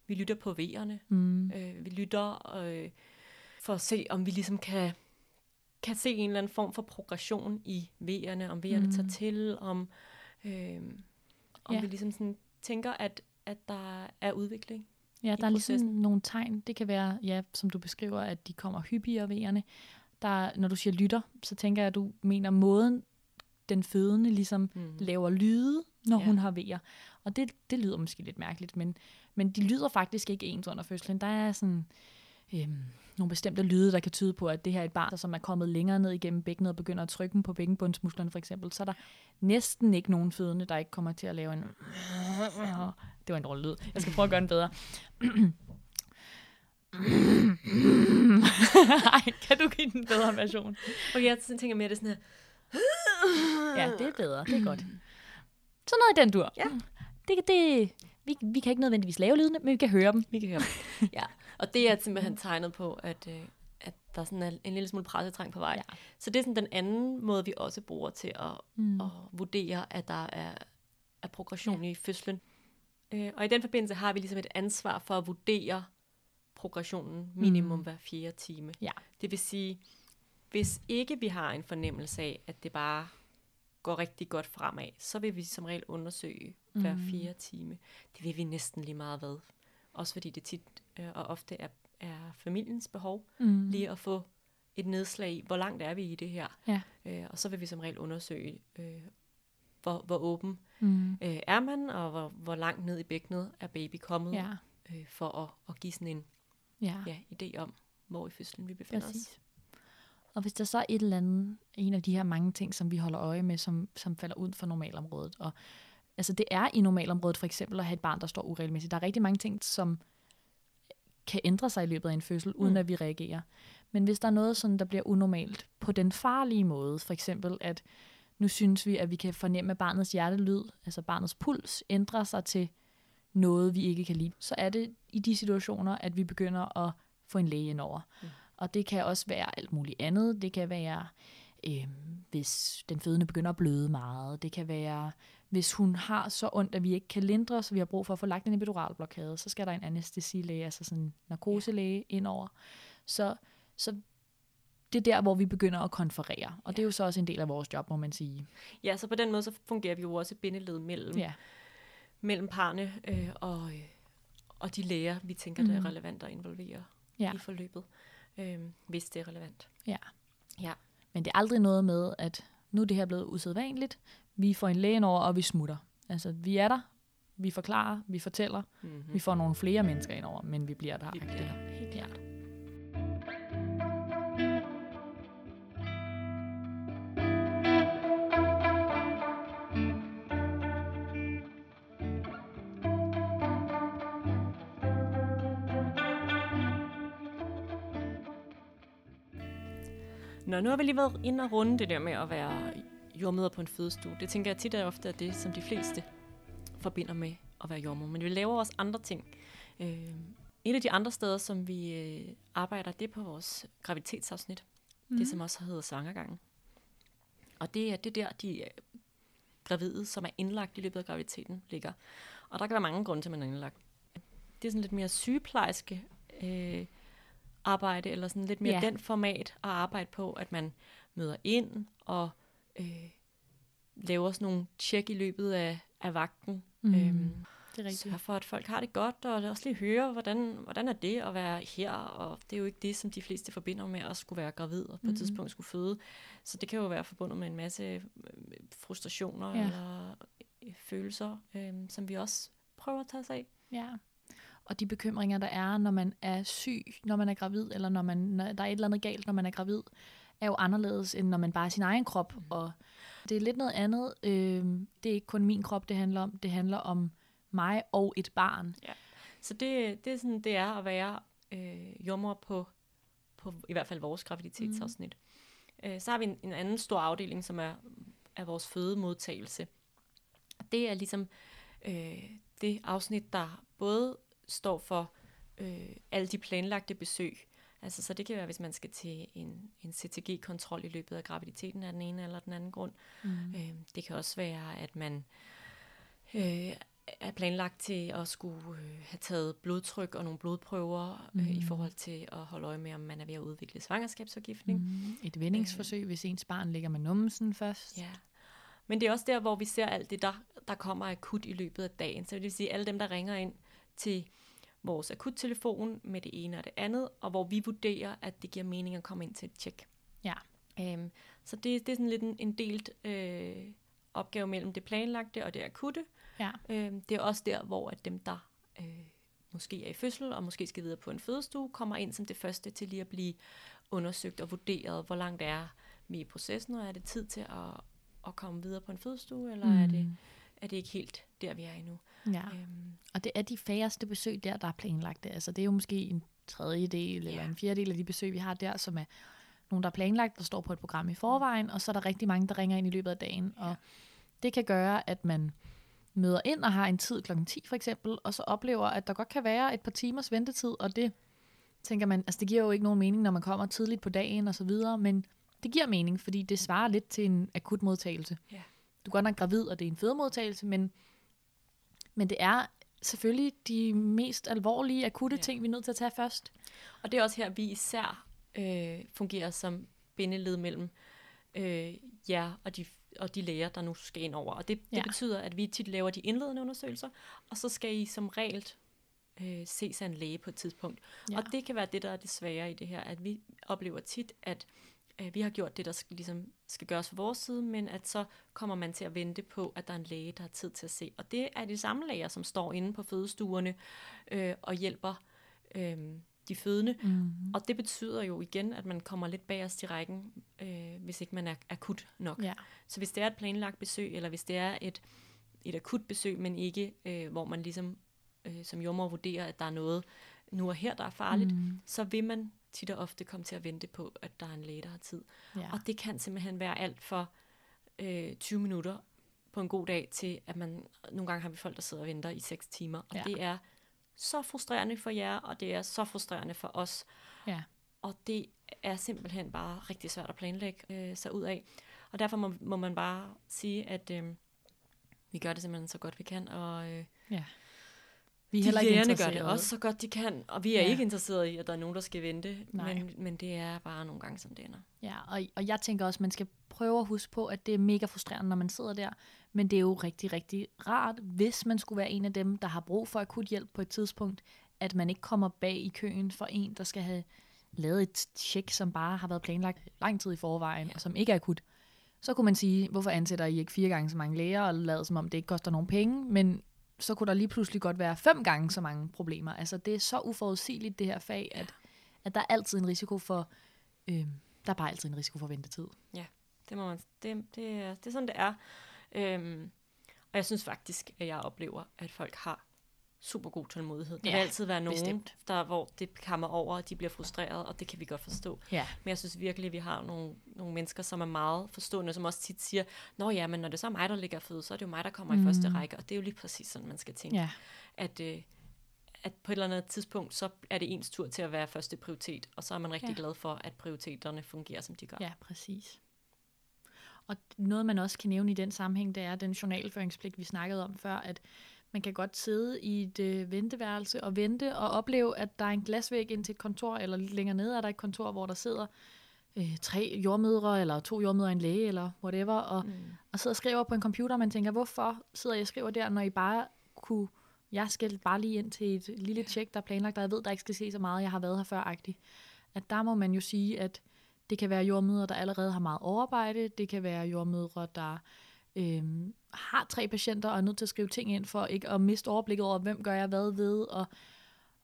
Vi lytter på V'erne. Mm. Øh, vi lytter øh, for at se, om vi ligesom kan, kan se en eller anden form for progression i V'erne, om V'erne mm. tager til, om, øh, om Ja. vi ligesom sådan tænker, at, at der er udvikling. Ja, der er ligesom nogle tegn. Det kan være, ja, som du beskriver, at de kommer hyppigere vejerne. Der, når du siger lytter, så tænker jeg, at du mener måden, den fødende ligesom Mm. laver lyde, når Ja. hun har vejer. Og det, det lyder måske lidt mærkeligt, men, men de lyder faktisk ikke ens under fødslen. Der er sådan øhm, nogle bestemte lyde, der kan tyde på, at det her er et barn, som er kommet længere ned igennem bækkenet og begynder at trykke på bækkenbundsmusklerne for eksempel. Så er der næsten ikke nogen fødende, der ikke kommer til at lave en... Det var en dårlig lyd. Jeg skal prøve at gøre den bedre. Ej, kan du give den bedre version? Og jeg tænker mere, det sådan her, Ja, det er bedre. Det er godt. Sådan noget i den dur. Ja. Det, det, vi, vi kan ikke nødvendigvis lave lydene, men vi kan høre dem. vi kan høre dem. ja. Og det er simpelthen tegnet på, at, øh, at der sådan er en lille smule pressetræng på vej. Ja. Så det er sådan den anden måde, vi også bruger til at, Mm. at vurdere, at der er, er progression ja. i fødslen. Øh, og i den forbindelse har vi ligesom et ansvar for at vurdere progressionen minimum mm. hver fjerde time. Ja. Det vil sige, hvis ikke vi har en fornemmelse af, at det bare går rigtig godt fremad, så vil vi som regel undersøge hver Mhm. fire time. Det vil vi næsten lige meget hvad. Også fordi det tit øh, og ofte er, er familiens behov, Mm. lige at få et nedslag i, hvor langt er vi i det her. Ja. Øh, og så vil vi som regel undersøge, øh, hvor, hvor åben Mm. øh, er man, og hvor, hvor langt ned i bækkenet er baby kommet, Ja, øh, for at, at give sådan en ja. ja, idé om, hvor i fødslen vi befinder os. Præcis. Og hvis der så er et eller andet, en af de her mange ting, som vi holder øje med, som, som falder ud for normalområdet, og altså det er i normalområdet for eksempel at have et barn, der står uregelmæssigt. Der er rigtig mange ting, som kan ændre sig i løbet af en fødsel, uden Mm. at vi reagerer. Men hvis der er noget, sådan, der bliver unormalt på den farlige måde, for eksempel at nu synes vi, at vi kan fornemme, at barnets hjertelyd, altså barnets puls, ændrer sig til noget, vi ikke kan lide, så er det i de situationer, at vi begynder at få en læge ind over. Mm. Og det kan også være alt muligt andet. Det kan være, øh, hvis den fødende begynder at bløde meget. Det kan være, hvis hun har så ondt, at vi ikke kan lindre, så vi har brug for at få lagt en epiduralblokade, så skal der en anestesilæge, altså sådan en narkoselæge ind over. Så, så det er der, hvor vi begynder at konferere. Og det er jo så også en del af vores job, må man sige. Ja, så på den måde så fungerer vi jo også et bindeled mellem, Ja, mellem parne øh, og, og de læger, vi tænker, det er Mhm. relevant at involvere Ja. i forløbet, øh, hvis det er relevant. ja. Ja. Men det er aldrig noget med, at nu er det her blevet usædvanligt. Vi får en læge ind over, og vi smutter. Altså, vi er der. Vi forklarer, vi fortæller. Mm-hmm. Vi får nogle flere mennesker ind over, men vi bliver der. Vi bliver der, helt klart. Nå, nu har vi lige været inde og runde det der med at være jordmøder på en fødestue. Det tænker jeg tit og ofte er det, som de fleste forbinder med at være jordmor. Men vi laver også andre ting. Øh, et af de andre steder, som vi øh, arbejder, det er på vores graviditetsafsnit. Mm. Det, som også hedder svangergangen. Og det er det der, de øh, gravide, som er indlagt i løbet af graviditeten, ligger. Og der kan være mange grunde til, at man er indlagt. Det er sådan lidt mere sygeplejerske øh, arbejde, eller sådan lidt mere Ja. den format at arbejde på, at man møder ind og øh, laver sådan nogle tjek i løbet af, af vagten. Mm. Øhm, Det er rigtigt. Sørge for, at folk har det godt, og også lige høre, hvordan, hvordan er det at være her, og det er jo ikke det, som de fleste forbinder med at skulle være gravid, og på et Mhm. tidspunkt skulle føde. Så det kan jo være forbundet med en masse øh, frustrationer Ja. ja. eller øh, følelser, øh, som vi også prøver at tage os af. Ja. Og de bekymringer, der er, når man er syg, når man er gravid, eller når, man, når der er et eller andet galt, når man er gravid, er jo anderledes, end når man bare er sin egen krop. Mm. Og det er lidt noget andet. Øh, det er ikke kun min krop, det handler om. Det handler om mig og et barn. Så det, det er sådan, det er at være øh, jordmor på, på i hvert fald vores graviditetsafsnit. Mm. Øh, så har vi en, en anden stor afdeling, som er, er vores fødemodtagelse. Det er ligesom øh, det afsnit, der både står for øh, alle de planlagte besøg. Altså, så det kan være, hvis man skal til en, en CTG-kontrol i løbet af graviditeten af den ene eller den anden grund. Mm. Øh, det kan også være, at man øh, er planlagt til at skulle øh, have taget blodtryk og nogle blodprøver øh, i Mhm. forhold til at holde øje med, om man er ved at udvikle svangerskabsforgiftning. Mm. Mm. Et vendingsforsøg, hvis ens barn ligger med numsen først. Ja. Men det er også der, hvor vi ser alt det, der, der kommer akut i løbet af dagen. Så det vil sige, alle dem, der ringer ind til vores akuttelefon med det ene og det andet, og hvor vi vurderer, at det giver mening at komme ind til et tjek. Ja. Øhm, så det, det er sådan lidt en, en delt øh, opgave mellem det planlagte og det akutte. Ja. Øhm, det er også der, hvor at dem, der øh, måske er i fødsel og måske skal videre på en fødestue, kommer ind som det første til lige at blive undersøgt og vurderet, hvor langt er vi i processen, og er det tid til at, at komme videre på en fødestue, eller mm. er, det, er det ikke helt der, vi er endnu? Ja. Øhm, Og det er de færreste besøg der, der er planlagt. Altså det er jo måske en tredjedel eller Ja. en fjerdedel af de besøg, vi har der, som er nogen, der er planlagt, der står på et program i forvejen, og så er der rigtig mange, der ringer ind i løbet af dagen. Og det kan gøre, at man møder ind og har en tid klokken 10 for eksempel, og så oplever, at der godt kan være et par timers ventetid, og det tænker man, altså det giver jo ikke nogen mening, når man kommer tidligt på dagen og så videre, men det giver mening, fordi det svarer lidt til en akut modtagelse. Ja. Du er godt nok gravid, og det er en fødemodtagelse, men, men det er selvfølgelig de mest alvorlige, akutte Ja. ting, vi er nødt til at tage først. og det er også her, vi især øh, fungerer som bindeled mellem øh, jer og de, og de læger, der nu skal ind over. Og det, det Ja. betyder, at vi tit laver de indledende undersøgelser, og så skal I som regel øh, ses af en læge på et tidspunkt. Ja. Og det kan være det, der er det svære i det her, at vi oplever tit, at øh, vi har gjort det, der skal, ligesom skal gøres fra vores side, men at så kommer man til at vente på, at der er en læge, der har tid til at se. Og det er de samme læger, som står inde på fødestuerne øh, og hjælper øh, de fødende. Mm-hmm. Og det betyder jo igen, at man kommer lidt bagerst i rækken, øh, hvis ikke man er akut nok. Ja. Så hvis det er et planlagt besøg, eller hvis det er et, et akut besøg, men ikke øh, hvor man ligesom øh, som jordmor vurderer, at der er noget nu og her, der er farligt, Mm. så vil man tit og ofte komme til at vente på, at der er en læge, der har tid. Ja. Og det kan simpelthen være alt for øh, 20 minutter på en god dag til, at man nogle gange har vi folk, der sidder og venter i 6 timer. Og Ja. ja. det er så frustrerende for jer, og det er så frustrerende for os. Ja. Og det er simpelthen bare rigtig svært at planlægge øh, sig ud af. Og derfor må, må man bare sige, at øh, vi gør det simpelthen så godt vi kan, og øh, Vi er de heller ikke lægerne gør det interesserede. også så godt de kan, og vi er Ja. ikke interesseret i, at der er nogen, der skal vente, Nej. men, men det er bare nogle gange, som det ender. Ja, og, og jeg tænker også, at man skal prøve at huske på, at det er mega frustrerende, når man sidder der. Men det er jo rigtig, rigtig rart, hvis man skulle være en af dem, der har brug for akut hjælp på et tidspunkt, at man ikke kommer bag i køen for en, der skal have lavet et tjek, som bare har været planlagt lang tid i forvejen, ja. og som ikke er akut. Så kunne man sige, hvorfor ansætter I ikke fire gange så mange læger, og lader som om det ikke koster nogen penge, men så kunne der lige pludselig godt være fem gange så mange problemer. Altså det er så uforudsigeligt, det her fag, at, at der er altid en risiko for, øh, der er bare altid en risiko for ventetid. Ja, Det, må man, det, det, er, det er sådan, det er. Øhm, og jeg synes faktisk, at jeg oplever, at folk har super god tålmodighed. Der Ja, vil altid være nogen, bestemt. der, hvor det kammer over, og de bliver frustreret, og det kan vi godt forstå. Ja. Men jeg synes virkelig, at vi har nogle, nogle mennesker, som er meget forstående, som også tit siger, Nå ja, men når det så er mig, der ligger føde, så er det jo mig, der kommer mm. i første række. Og det er jo lige præcis sådan, man skal tænke. Ja, At, øh, at på et eller andet tidspunkt, så er det ens tur til at være første prioritet, og så er man rigtig Ja. ja. glad for, at prioriteterne fungerer, som de gør. ja, præcis. Og noget, man også kan nævne i den sammenhæng, det er den journalføringspligt, vi snakkede om før, at man kan godt sidde i et øh, venteværelse og vente og opleve, at der er en glasvæg ind til et kontor, eller lidt længere nede er der et kontor, hvor der sidder øh, tre jordmødre, eller to jordmødre og en læge, eller whatever, og, Mm. og sidder og skriver på en computer, og man tænker, hvorfor sidder jeg og skriver der, når I bare kunne, jeg skal bare lige ind til et lille tjek, der er planlagt, og jeg ved, der ikke skal se så meget, jeg har været her før, agtigt. At der må man jo sige, at det kan være jordmødre, der allerede har meget overarbejde, det kan være jordmødre, der øhm, har tre patienter og er nødt til at skrive ting ind, for ikke at miste overblikket over, hvem gør jeg hvad ved, og,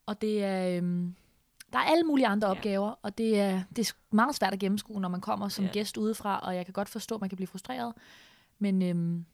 og det er... Øhm, der er alle mulige andre Ja. opgaver, og det er, det er meget svært at gennemskue, når man kommer som Ja. gæst udefra, og jeg kan godt forstå, at man kan blive frustreret. Men øhm,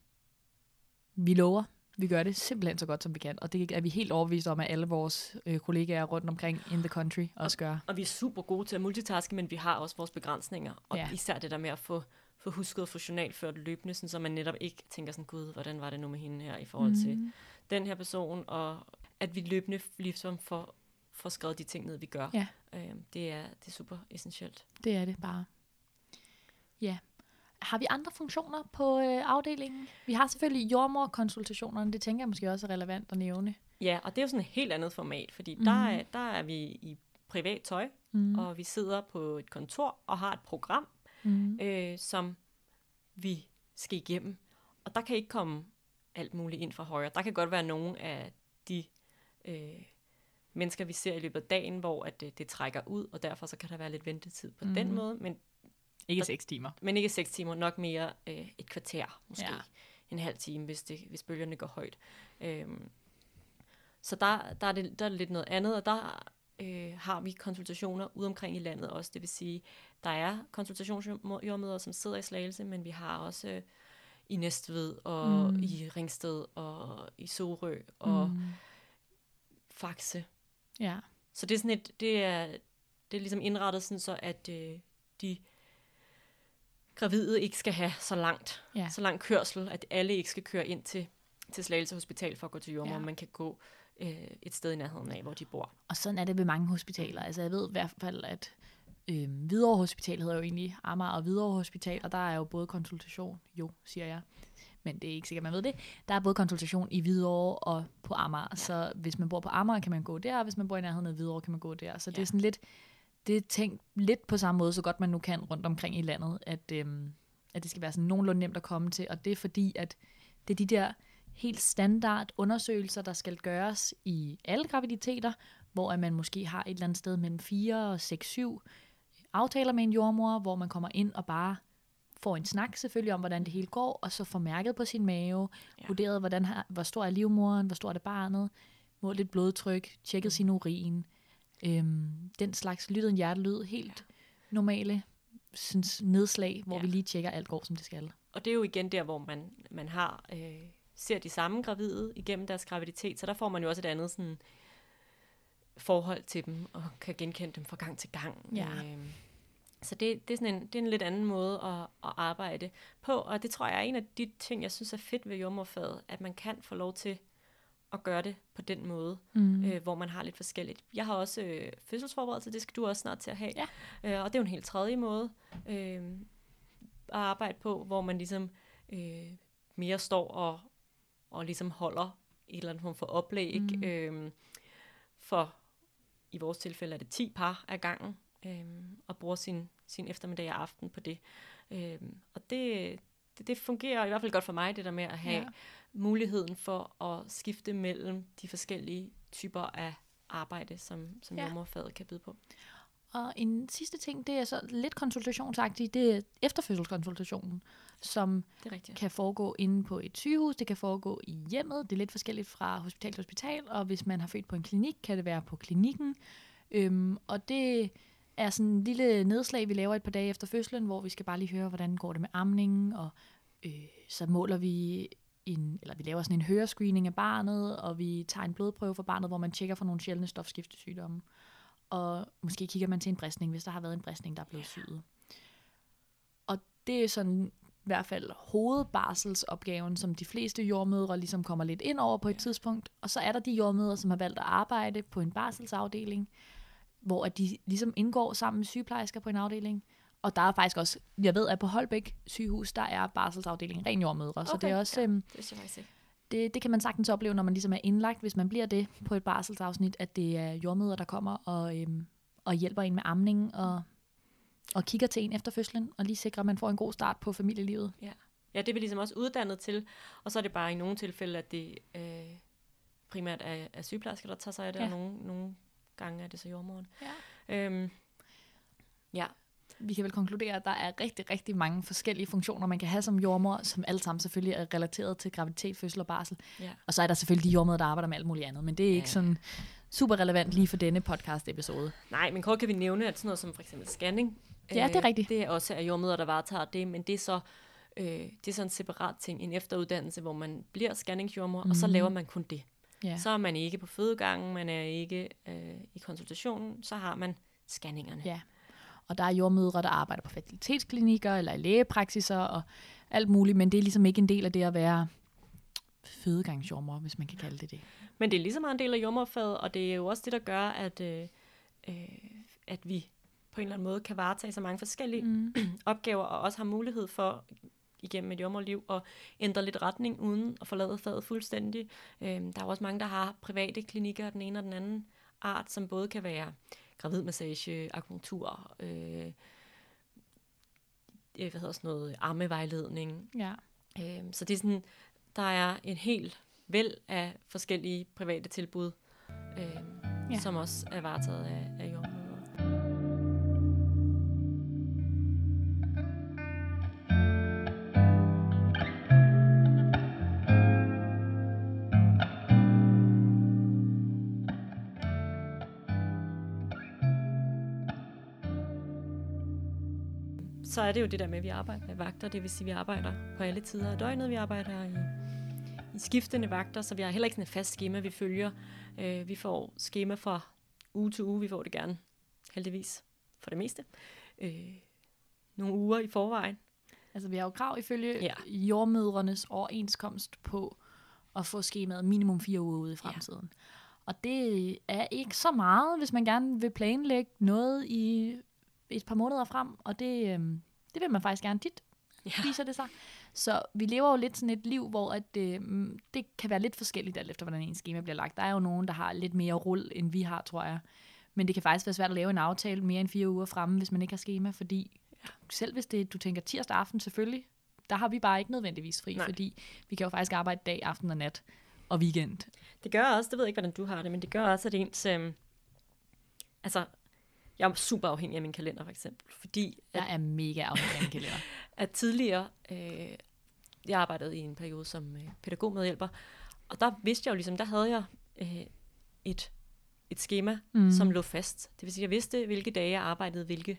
vi lover, vi gør det simpelthen så godt, som vi kan. Og det er vi helt overbevist om, at alle vores øh, kollegaer rundt omkring in the country også gør. Og vi er super gode til at multitaske, men vi har også vores begrænsninger. Og ja. især det der med at få, få husket og få journalført løbende, sådan, så man netop ikke tænker sådan, gud, hvordan var det nu med hende her i forhold Mhm. til den her person, og at vi løbende ligesom får, får skrevet de ting ned, vi gør. Ja. Øhm, det, er, det er super essentielt. Det er det bare. Ja. Har vi andre funktioner på øh, afdelingen? Vi har selvfølgelig jordmorkonsultationerne, det tænker jeg måske også er relevant at nævne. Ja, og det er jo sådan et helt andet format, fordi mm. der, er, der er vi i privat tøj, Mm. mm. og vi sidder på et kontor og har et program, Mm. øh, som vi skal igennem. Og der kan ikke komme alt muligt ind fra højre. Der kan godt være nogle af de øh, mennesker, vi ser i løbet af dagen, hvor at det, det trækker ud, og derfor så kan der være lidt ventetid på mm. den Mhm. måde, men, Ikke 6 timer. men ikke seks timer, nok mere øh, et kvarter måske. Ja. En halv time, hvis, det, hvis bølgerne går højt. Øhm, så der, der, er det, der er lidt noget andet, og der øh, har vi konsultationer ude omkring i landet også. Det vil sige, der er konsultationsjordmøder, som sidder i Slagelse, men vi har også øh, i Næstved og Mm. i Ringsted og i Sorø og mm. Faxe. Ja. Så det er sådan et, det er, det er ligesom indrettet sådan så, at øh, de gravide ikke skal have så langt, Ja. så lang kørsel, at alle ikke skal køre ind til, til Slagelse Hospital for at gå til jordmor. Ja. Man kan gå øh, et sted i nærheden af, hvor de bor. Og sådan er det ved mange hospitaler. Altså jeg ved i hvert fald, at øh, Hvidovre Hospital hedder jo egentlig Amager og Hvidovre Hospital, og der er jo både konsultation, jo, siger jeg, men det er ikke sikkert, man ved det. Der er både konsultation i Hvidovre og på Amager, ja. så hvis man bor på Amager, kan man gå der, og hvis man bor i nærheden af Hvidovre, kan man gå der. Så det er Ja. sådan lidt, det er tænkt lidt på samme måde, så godt man nu kan rundt omkring i landet, at, øhm, at det skal være sådan nogenlunde nemt at komme til. Og det er fordi, at det er de der helt standard undersøgelser, der skal gøres i alle graviditeter, hvor at man måske har et eller andet sted mellem 4 og 6, 7 aftaler med en jordmor, hvor man kommer ind og bare får en snak selvfølgelig om, hvordan det hele går, og så får mærket på sin mave, ja. vurderet, hvordan hvor stor er livmoderen, hvor stor er det barnet, målt et blodtryk, tjekket mm. sin urin, øhm, den slags lyttet en hjertelyd, helt ja. normale synes, nedslag, hvor ja. vi lige tjekker, alt går, som det skal. Og det er jo igen der, hvor man, man har øh, ser de samme gravide igennem deres graviditet, så der får man jo også et andet sådan, forhold til dem, og kan genkende dem fra gang til gang. Ja. Øh, så det, det, er sådan en, det er en lidt anden måde at, at arbejde på, og det tror jeg er en af de ting, jeg synes er fedt ved jordmorfaget, at man kan få lov til at gøre det på den måde, mm. øh, hvor man har lidt forskelligt. Jeg har også øh, fødselsforberedelse, det skal du også snart til at have, ja. øh, og det er jo en helt tredje måde øh, at arbejde på, hvor man ligesom øh, mere står og, og ligesom holder et eller andet form for oplæg. Mm. Øh, for i vores tilfælde er det 10 par af gangen, øh, og bruger sin, sin eftermiddag og aften på det. Øh, og det, det, det fungerer i hvert fald godt for mig, det der med at have ja. muligheden for at skifte mellem de forskellige typer af arbejde, som, som ja. jordmorfaget kan byde på. Og en sidste ting, det er så lidt konsultationsagtigt, det er efterfødselskonsultationen, som det er kan foregå inde på et sygehus, det kan foregå i hjemmet, det er lidt forskelligt fra hospital til hospital, og hvis man har født på en klinik, kan det være på klinikken. Øhm, og det er sådan en lille nedslag, vi laver et par dage efter fødslen, hvor vi skal bare lige høre, hvordan går det med amningen, og øh, så måler vi en, eller vi laver sådan en hørescreening af barnet, og vi tager en blodprøve for barnet, hvor man tjekker for nogle sjældne stofskiftesygdomme. Og måske kigger man til en bristning, hvis der har været en bristning, der er blevet syet. Og det er sådan i hvert fald hovedbarselsopgaven, som de fleste jordmødre ligesom kommer lidt ind over på et tidspunkt. Og så er der de jordmødre, som har valgt at arbejde på en barselsafdeling, hvor at de ligesom indgår sammen med sygeplejersker på en afdeling. Og der er faktisk også, jeg ved, at på Holbæk sygehus, der er barselsafdelingen ren jordmødre. Okay, så det er også, ja, øhm, det, det, det kan man sagtens opleve, når man ligesom er indlagt, hvis man bliver det på et barselsafsnit, at det er jordmøder, der kommer og, øhm, og hjælper en med amning og, og kigger til en efter fødslen, og lige sikrer, at man får en god start på familielivet. Ja, ja det er vi ligesom også uddannet til, og så er det bare i nogle tilfælde, at det øh, primært er, er sygeplejersker, der tager sig af det, ja. og nogle, nogle gange er det så jordmoren. Ja. Øhm, ja. Vi kan vel konkludere, at der er rigtig, rigtig mange forskellige funktioner, man kan have som jordmor, som alle sammen selvfølgelig er relateret til graviditet, fødsel og barsel. Ja. Og så er der selvfølgelig de jordmøder, der arbejder med alt muligt andet, men det er ikke ja. sådan super relevant lige for denne podcast-episode. Nej, men kort kan vi nævne, at sådan noget som for eksempel scanning, Ja, det er rigtigt. Det er også er jordmøder, der varetager det, men det er så øh, det er sådan en separat ting, en efteruddannelse, hvor man bliver scanningsjordmor, mm. og så laver man kun det. Ja. Så er man ikke på fødegangen, man er ikke øh, i konsultationen, så har man scanningerne. Ja, og der er jordmødre, der arbejder på fertilitetsklinikker eller i lægepraksiser og alt muligt, men det er ligesom ikke en del af det at være fødegangsjordmor, hvis man kan kalde det det. Men det er ligesom en del af jordmorfaget, og det er jo også det, der gør, at, øh, øh, at vi på en eller anden måde kan varetage så mange forskellige mm. opgaver, og også har mulighed for igennem et jordmorliv og ændre lidt retning uden at forlade faget fuldstændig. Øhm, der er også mange, der har private klinikker, den ene og den anden art, som både kan være gravidmassage, akupunktur, øh, hvad hedder sådan noget, armevejledning. Ja. Øhm, så det er sådan, der er en hel væld af forskellige private tilbud, øhm, ja. som også er varetaget af, af jordmor. Så er det jo det der med, at vi arbejder med vagter. Det vil sige, at vi arbejder på alle tider af døgnet. Vi arbejder i, i skiftende vagter, så vi har heller ikke sådan et fast schema, vi følger. Øh, vi får schema fra uge til uge. Vi får det gerne, heldigvis, for det meste. Øh, nogle uger i forvejen. Altså, vi har jo krav ifølge Ja. jordmødrenes overenskomst på at få skemaet minimum fire uger ude i fremtiden. Og det er ikke så meget, hvis man gerne vil planlægge noget i et par måneder frem, og det, øhm, det vil man faktisk gerne tit, Ja. viser det sig. Så vi lever jo lidt sådan et liv, hvor at, øhm, det kan være lidt forskelligt, alt efter hvordan en schema bliver lagt. Der er jo nogen, der har lidt mere rull, end vi har, tror jeg. Men det kan faktisk være svært at lave en aftale mere end fire uger fremme, hvis man ikke har schema, fordi ja. selv hvis det, du tænker tirsdag aften selvfølgelig, der har vi bare ikke nødvendigvis fri, Nej. fordi vi kan jo faktisk arbejde dag, aften og nat og weekend. Det gør også, det ved jeg ikke, hvordan du har det, men det gør også, at ens... Øh, altså, jeg er super afhængig af min kalender, for eksempel. Fordi at, Jeg er mega afhængig af en kalender. at tidligere... Øh, jeg arbejdede i en periode som øh, pædagogmedhjælper, og der vidste jeg jo ligesom, der havde jeg øh, et, et schema, mm. som lå fast. Det vil sige, jeg vidste, hvilke dage jeg arbejdede, hvilke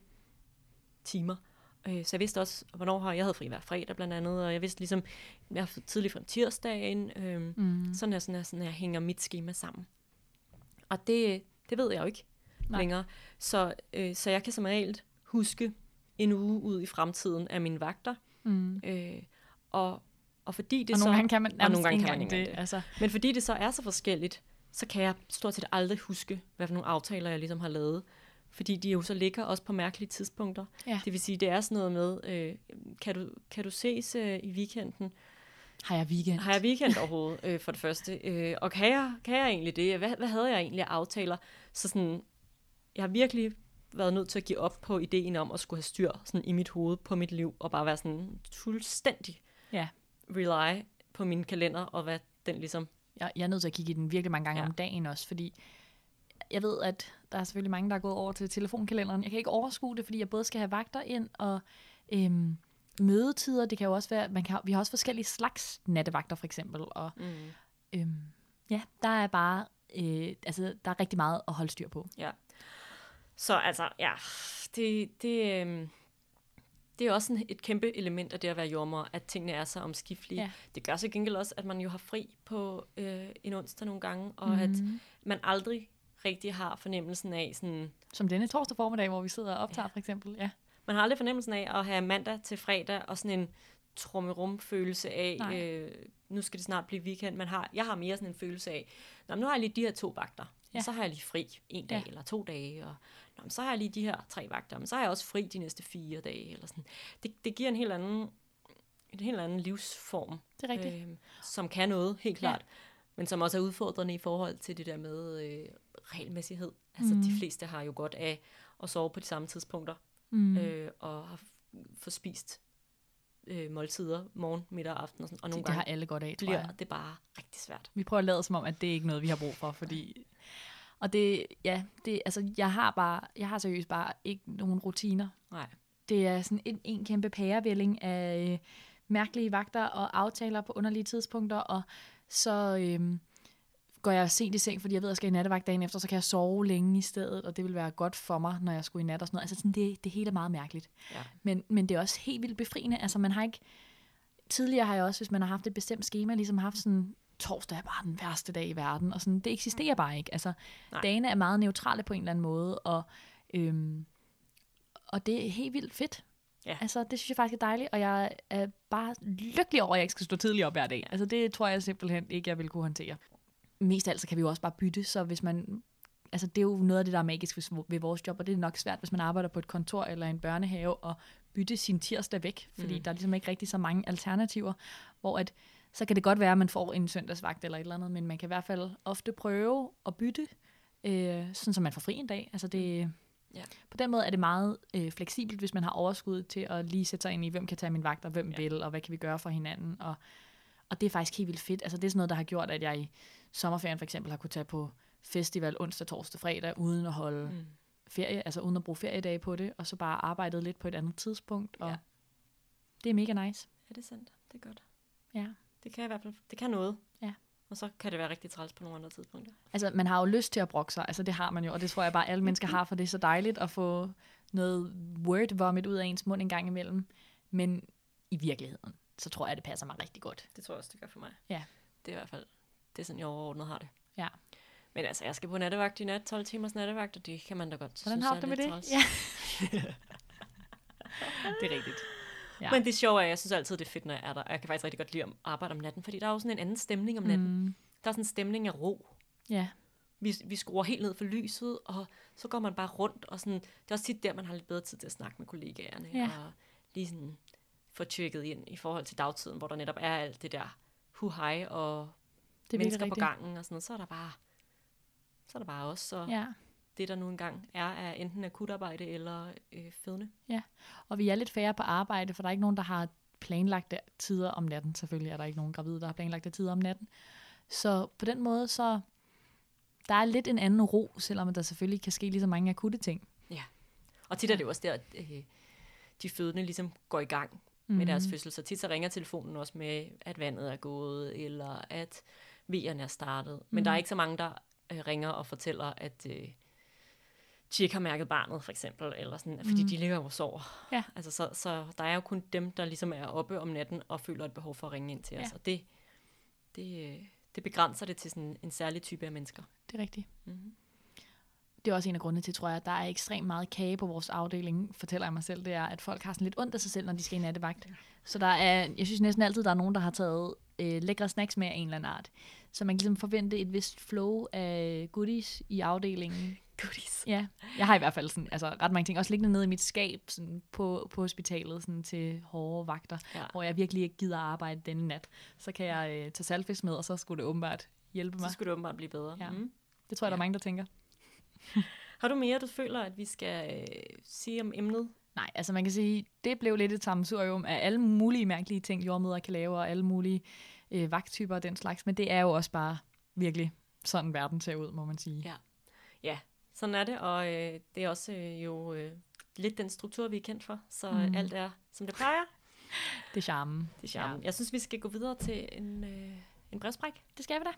timer. Øh, så jeg vidste også, hvornår har jeg havde fri hver fredag blandt andet, og jeg vidste ligesom, jeg har tidligt fra tirsdagen, øh, mm. sådan, er, sådan, er, sådan jeg hænger mit schema sammen. Og det, det ved jeg jo ikke Nej. Længere. Så, øh, så jeg kan som regel huske en uge ud i fremtiden af mine vagter. Mm. Øh, og, og fordi det Og så... nogle gange kan man og nogle gange kan man ikke det. det. Altså, Men fordi det så er så forskelligt, så kan jeg stort set aldrig huske, hvad for nogle aftaler, jeg ligesom har lavet. Fordi de jo så ligger også på mærkelige tidspunkter. Ja. Det vil sige, det er sådan noget med, øh, kan, du, kan du ses øh, i weekenden? har jeg weekend? Har jeg weekend overhovedet, øh, for det første? Øh, og kan jeg, kan jeg egentlig det? Hvad, hvad havde jeg egentlig af aftaler? Så sådan, jeg har virkelig været nødt til at give op på ideen om at skulle have styr sådan i mit hoved på mit liv, og bare være sådan fuldstændig Ja. rely på min kalender, og hvad den ligesom... Jeg, jeg er nødt til at kigge i den virkelig mange gange ja. Om dagen også, fordi jeg ved, at der er selvfølgelig mange, der er gået over til telefonkalenderen. Jeg kan ikke overskue det, fordi jeg både skal have vagter ind og øhm, mødetider. Det kan jo også være, man kan, vi har også forskellige slags nattevagter for eksempel. Og, Mm. øhm, ja, der er bare, øh, altså, der er rigtig meget at holde styr på. Ja. Så altså, ja, det, det, øhm, det er også sådan et kæmpe element af det at være jordmor, at tingene er så omskiftelige. Ja. Det gør så gengæld også, at man jo har fri på øh, en onsdag nogle gange, og mm. at Mhm. man aldrig rigtig har fornemmelsen af sådan, Som denne torsdag formiddag, hvor vi sidder og optager ja. for eksempel. Ja. man har aldrig fornemmelsen af at have mandag til fredag og sådan en trummerum følelse af, Nej. øh, nu skal det snart blive weekend. Man har, jeg har mere sådan en følelse af, Nå, nu har jeg lige de her to vagter, Ja. så har jeg lige fri en dag ja. eller to dage, og Nå, så har jeg lige de her tre vagter, men så har jeg også fri de næste fire dage. Eller sådan. Det, det giver en helt anden, en helt anden livsform, Det er rigtigt. øh, som kan noget, helt klart. Ja. Men som også er udfordrende i forhold til det der med øh, regelmæssighed. Altså, mm. de fleste har jo godt af at sove på de samme tidspunkter, Mm. øh, og har få spist øh, måltider, morgen, middag og aften og sådan. Og nogle det, det har gange alle godt af, tror bliver jeg. det bare rigtig svært. Vi prøver at lade som om, at det er ikke noget, vi har brug for, fordi... Og det, ja, det, altså, jeg har bare, jeg har seriøst bare ikke nogen rutiner. Nej. Det er sådan en, en kæmpe pærevælling af øh, mærkelige vagter og aftaler på underlige tidspunkter, og så øhm, går jeg sent i seng, fordi jeg ved, at jeg skal i nattevagt dagen efter, så kan jeg sove længe i stedet, og det vil være godt for mig, når jeg skulle i nat og sådan noget. Altså sådan, det, det hele er meget mærkeligt. Ja. Men, men det er også helt vildt befriende. Altså man har ikke... Tidligere har jeg også, hvis man har haft et bestemt schema, ligesom haft sådan, torsdag er bare den værste dag i verden, og sådan, det eksisterer bare ikke. Altså, Nej. dagene er meget neutrale på en eller anden måde, og, øhm, og det er helt vildt fedt. Ja. Altså, det synes jeg faktisk er dejligt, og jeg er bare lykkelig over, at jeg ikke skal stå tidligt op hver dag. Altså, det tror jeg simpelthen ikke, jeg vil kunne håndtere. Mest af alt, så kan vi jo også bare bytte, så hvis man... Altså, det er jo noget af det, der er magisk ved- ved vores job, og det er nok svært, hvis man arbejder på et kontor eller en børnehave, og bytte sin tirsdag væk, fordi mm. der er ligesom ikke rigtig så mange alternativer, hvor at, så kan det godt være, at man får en søndagsvagt eller et eller andet, men man kan i hvert fald ofte prøve at bytte, øh, sådan så man får fri en dag. Altså det, Ja. På den måde er det meget øh, fleksibelt, hvis man har overskud til at lige sætte sig ind i, hvem kan tage min vagt, og hvem Ja. ja. vil, og hvad kan vi gøre for hinanden. Og, og det er faktisk helt vildt fedt. Altså det er sådan noget, der har gjort, at jeg i sommerferien for eksempel har kunne tage på festival onsdag, torsdag, fredag, uden at holde mm. ferie, altså uden at bruge feriedage på det, og så bare arbejdet lidt på et andet tidspunkt. Og Ja. det er mega nice. Ja, det er sandt. Det er godt. Ja. Det kan i hvert fald, det kan noget. Ja. Og så kan det være rigtig træls på nogle andre tidspunkter. Altså, man har jo lyst til at brokke sig. Altså, det har man jo, og det tror jeg bare, alle mennesker har, for det er så dejligt at få noget word vomit ud af ens mund en gang imellem. Men i virkeligheden, så tror jeg, det passer mig rigtig godt. Det tror jeg også, det gør for mig. Ja. Det er i hvert fald, det er sådan, jeg overordnet har det. Ja. Men altså, jeg skal på nattevagt i nat, 12 timers nattevagt, og det kan man da godt Hvordan synes har du det med det? træls. Ja. det er rigtigt. Ja. Men det sjove er, at jeg synes altid, det er fedt, når jeg er der. Og Jeg kan faktisk rigtig godt lide at arbejde om natten, fordi der er jo sådan en anden stemning om natten. Mm, Der er sådan en stemning af ro. ja. Vi, vi skruer helt ned for lyset, og så går man bare rundt. Og sådan, det er også tit der, man har lidt bedre tid til at snakke med kollegaerne. Ja. Og lige sådan få tjekket ind i forhold til dagtiden, hvor der netop er alt det der hu hej og Det er mennesker på gangen og sådan noget. Så er der bare, så er der bare os. Og, Ja. Det, der nu engang er, er enten akutarbejde eller øh, fødende. Og vi er lidt færre på arbejde, for der er ikke nogen, der har planlagte tider om natten. Selvfølgelig er der ikke nogen gravide, der har planlagte tider om natten. Så på den måde, så der er lidt en anden ro, selvom der selvfølgelig kan ske lige så mange akutte ting. Og tit er det jo også der, at øh, de fødende ligesom går i gang mm. med deres fødsel. Så tit så ringer telefonen også med, at vandet er gået, eller at V'erne er startet. Men Mhm. der er ikke så mange, der øh, ringer og fortæller, at øh, de ikke har mærket barnet, for eksempel, eller sådan, fordi Mhm. de ligger og sover. Ja. Altså, så, så der er jo kun dem, der ligesom er oppe om natten og føler et behov for at ringe ind til Ja. os. Og det, det, det begrænser det til sådan en særlig type af mennesker. Det er rigtigt. Mm-hmm. Det er også en af grundene til, tror jeg, at der er ekstremt meget kage på vores afdeling, fortæller jeg mig selv, det er, at folk har sådan lidt ondt af sig selv, når de skal i nattevagt. Så der er, jeg synes næsten altid, der er nogen, der har taget øh, lækre snacks med af en eller anden art. Så man kan ligesom forvente et vist flow af goodies i afdelingen. Goodies. Ja, jeg har i hvert fald sådan, altså, ret mange ting, også liggende nede i mit skab sådan, på, på hospitalet sådan, til hårde vagter, Ja. hvor jeg virkelig ikke gider arbejde denne nat. Så kan jeg øh, tage salfisk med, og så skulle det åbenbart hjælpe mig. Så skulle det åbenbart blive bedre. Ja. Mm. Det tror jeg, der er mange, der tænker. Har du mere, du føler, at vi skal øh, sige om emnet? Nej, altså man kan sige, det blev lidt et sammensurium af alle mulige mærkelige ting, jordmøder kan lave, og alle mulige øh, vagttyper og den slags. Men det er jo også bare virkelig sådan verden ser ud, må man sige. Ja. Ja, sådan er det, og øh, det er også øh, jo øh, lidt den struktur, vi er kendt for, så mm. Mm. alt er, som det plejer. Det er charmen. Det er charmen. Jeg synes, vi skal gå videre til en, øh, en brevspræk. Det skal vi da.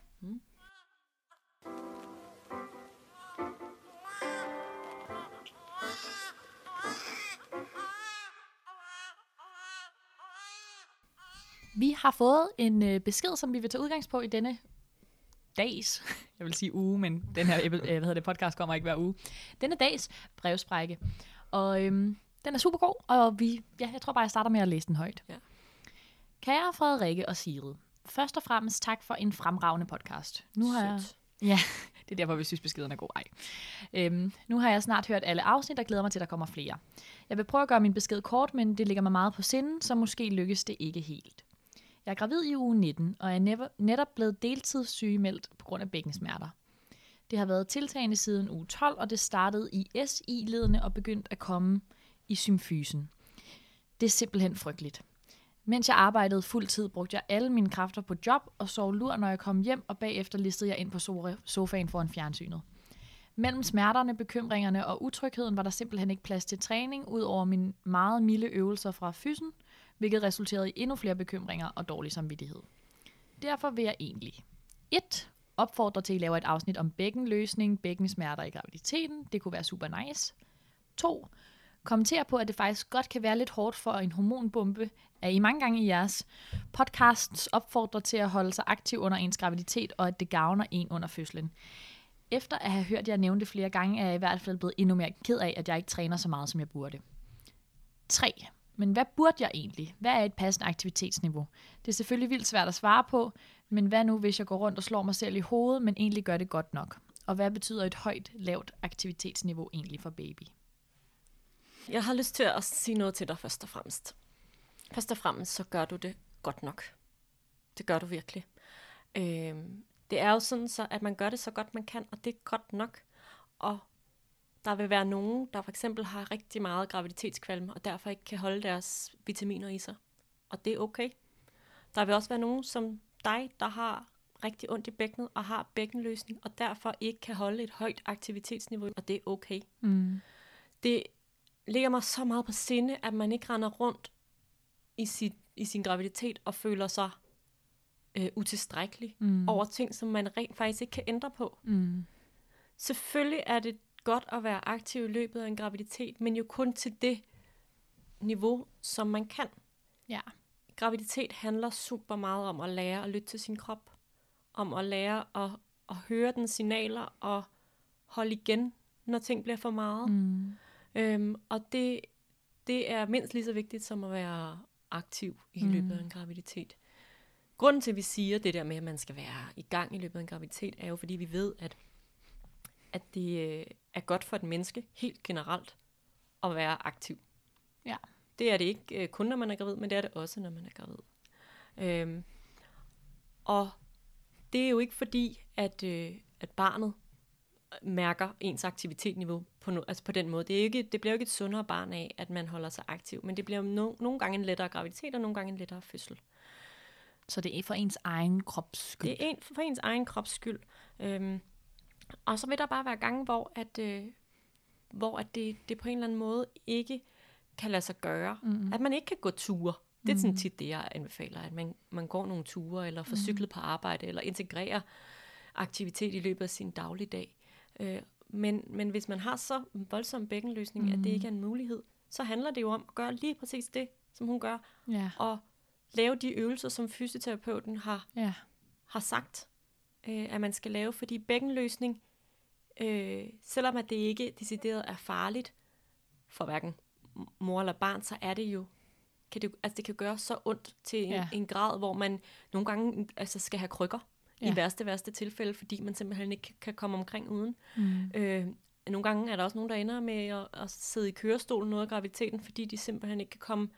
Vi har fået en øh, besked, som vi vil tage udgangs på i denne dags, jeg vil sige uge, men den her øh, hvad hedder det, podcast kommer ikke hver uge. Denne dags brevsprække. Og øhm, den er super god, og vi, ja, jeg tror bare, jeg starter med at læse den højt. Ja. Kære Frederikke og Sigrid, først og fremmest tak for en fremragende podcast. Nu har jeg. Ja, det er derfor, vi synes, beskeden er god. Ej. Øhm, nu har jeg snart hørt alle afsnit og glæder mig til, at der kommer flere. Jeg vil prøve at gøre min besked kort, men det ligger mig meget på sinden, så måske lykkes det ikke helt. Jeg er gravid i uge 19, og er netop blevet deltidssygemeldt på grund af bækkensmerter. Det har været tiltagende siden uge 12, og det startede i SI-ledene og begyndte at komme i symfysen. Det er simpelthen frygteligt. Mens jeg arbejdede fuld tid, brugte jeg alle mine kræfter på job og sov lur, når jeg kom hjem, og bagefter listede jeg ind på sofaen foran fjernsynet. Mellem smerterne, bekymringerne og utrygheden var der simpelthen ikke plads til træning, ud over mine meget milde øvelser fra fysen, hvilket resulterede i endnu flere bekymringer og dårlig samvittighed. Derfor vil jeg egentlig 1. Opfordre til, at I laver et afsnit om bækkenløsning, bækkensmerter i graviditeten. Det kunne være super nice. 2 kommentere på, at det faktisk godt kan være lidt hårdt for en hormonbombe, at I mange gange i jeres podcasts opfordrer til at holde sig aktiv under ens graviditet, og at det gavner en under fødslen. Efter at have hørt jer nævne det flere gange, er jeg i hvert fald blevet endnu mere ked af, at jeg ikke træner så meget, som jeg burde. 3. Men hvad burde jeg egentlig? Hvad er et passende aktivitetsniveau? Det er selvfølgelig vildt svært at svare på, men hvad nu, hvis jeg går rundt og slår mig selv i hovedet, men egentlig gør det godt nok? Og hvad betyder et højt, lavt aktivitetsniveau egentlig for baby? Jeg har lyst til at sige noget til dig først og fremmest. Først og fremmest, så gør du det godt nok. Det gør du virkelig. Øh, det er jo sådan, så, at man gør det så godt man kan, og det er godt nok. Og der vil være nogen, der for eksempel har rigtig meget graviditetskvalme, og derfor ikke kan holde deres vitaminer i sig. Og det er okay. Der vil også være nogen som dig, der har rigtig ondt i bækkenet og har bækkenløsning, og derfor ikke kan holde et højt aktivitetsniveau, og det er okay. Mm. Det ligger mig så meget på sinde, at man ikke render rundt i, sit, i sin graviditet og føler sig øh, utilstrækkelig Mm. over ting, som man rent faktisk ikke kan ændre på. Mm. Selvfølgelig er det godt at være aktiv i løbet af en graviditet, men jo kun til det niveau, som man kan. Ja. Graviditet handler super meget om at lære at lytte til sin krop, om at lære at, at høre den signaler og holde igen, når ting bliver for meget. Mm. Øhm, og det, det er mindst lige så vigtigt som at være aktiv i Mm. løbet af en graviditet. Grunden til, at vi siger det der med, at man skal være i gang i løbet af en graviditet, er jo fordi vi ved, at, at det øh, er godt for et menneske helt generelt at være aktiv. Ja. Det er det ikke øh, kun, når man er gravid, men det er det også, når man er gravid. Øhm, og det er jo ikke fordi, at, øh, at barnet mærker ens aktivitetsniveau på, no, altså på den måde. Det, er ikke, det bliver jo ikke et sundere barn af, at man holder sig aktiv, men det bliver no, nogle gange en lettere graviditet, og nogle gange en lettere fødsel. Så det er for ens egen krops skyld? Det er en, for ens egen krops skyld. Øhm, og så vil der bare være gange, hvor, at, øh, hvor at det, det på en eller anden måde ikke kan lade sig gøre. Mm. At man ikke kan gå ture. Det er sådan tit det, jeg anbefaler, at man, man går nogle ture, eller får cyklet på arbejde, eller integrerer aktivitet i løbet af sin dagligdag. Øh, men, men hvis man har så voldsom bækkenløsning, mm. at det ikke er en mulighed, så handler det jo om at gøre lige præcis det, som hun gør, Ja. og lave de øvelser, som fysioterapeuten har, Ja. har sagt, øh, at man skal lave, fordi bækkenløsning, øh, selvom at det ikke decideret er farligt for hverken mor eller barn, så er det jo, kan det, altså det kan gøre så ondt til en, Ja. en grad, hvor man nogle gange altså skal have krykker, ja. I værste, værste tilfælde, fordi man simpelthen ikke kan komme omkring uden. Mm. Øh, nogle gange er der også nogen, der ender med at, at sidde i kørestolen noget af graviditeten, fordi de simpelthen ikke kan komme,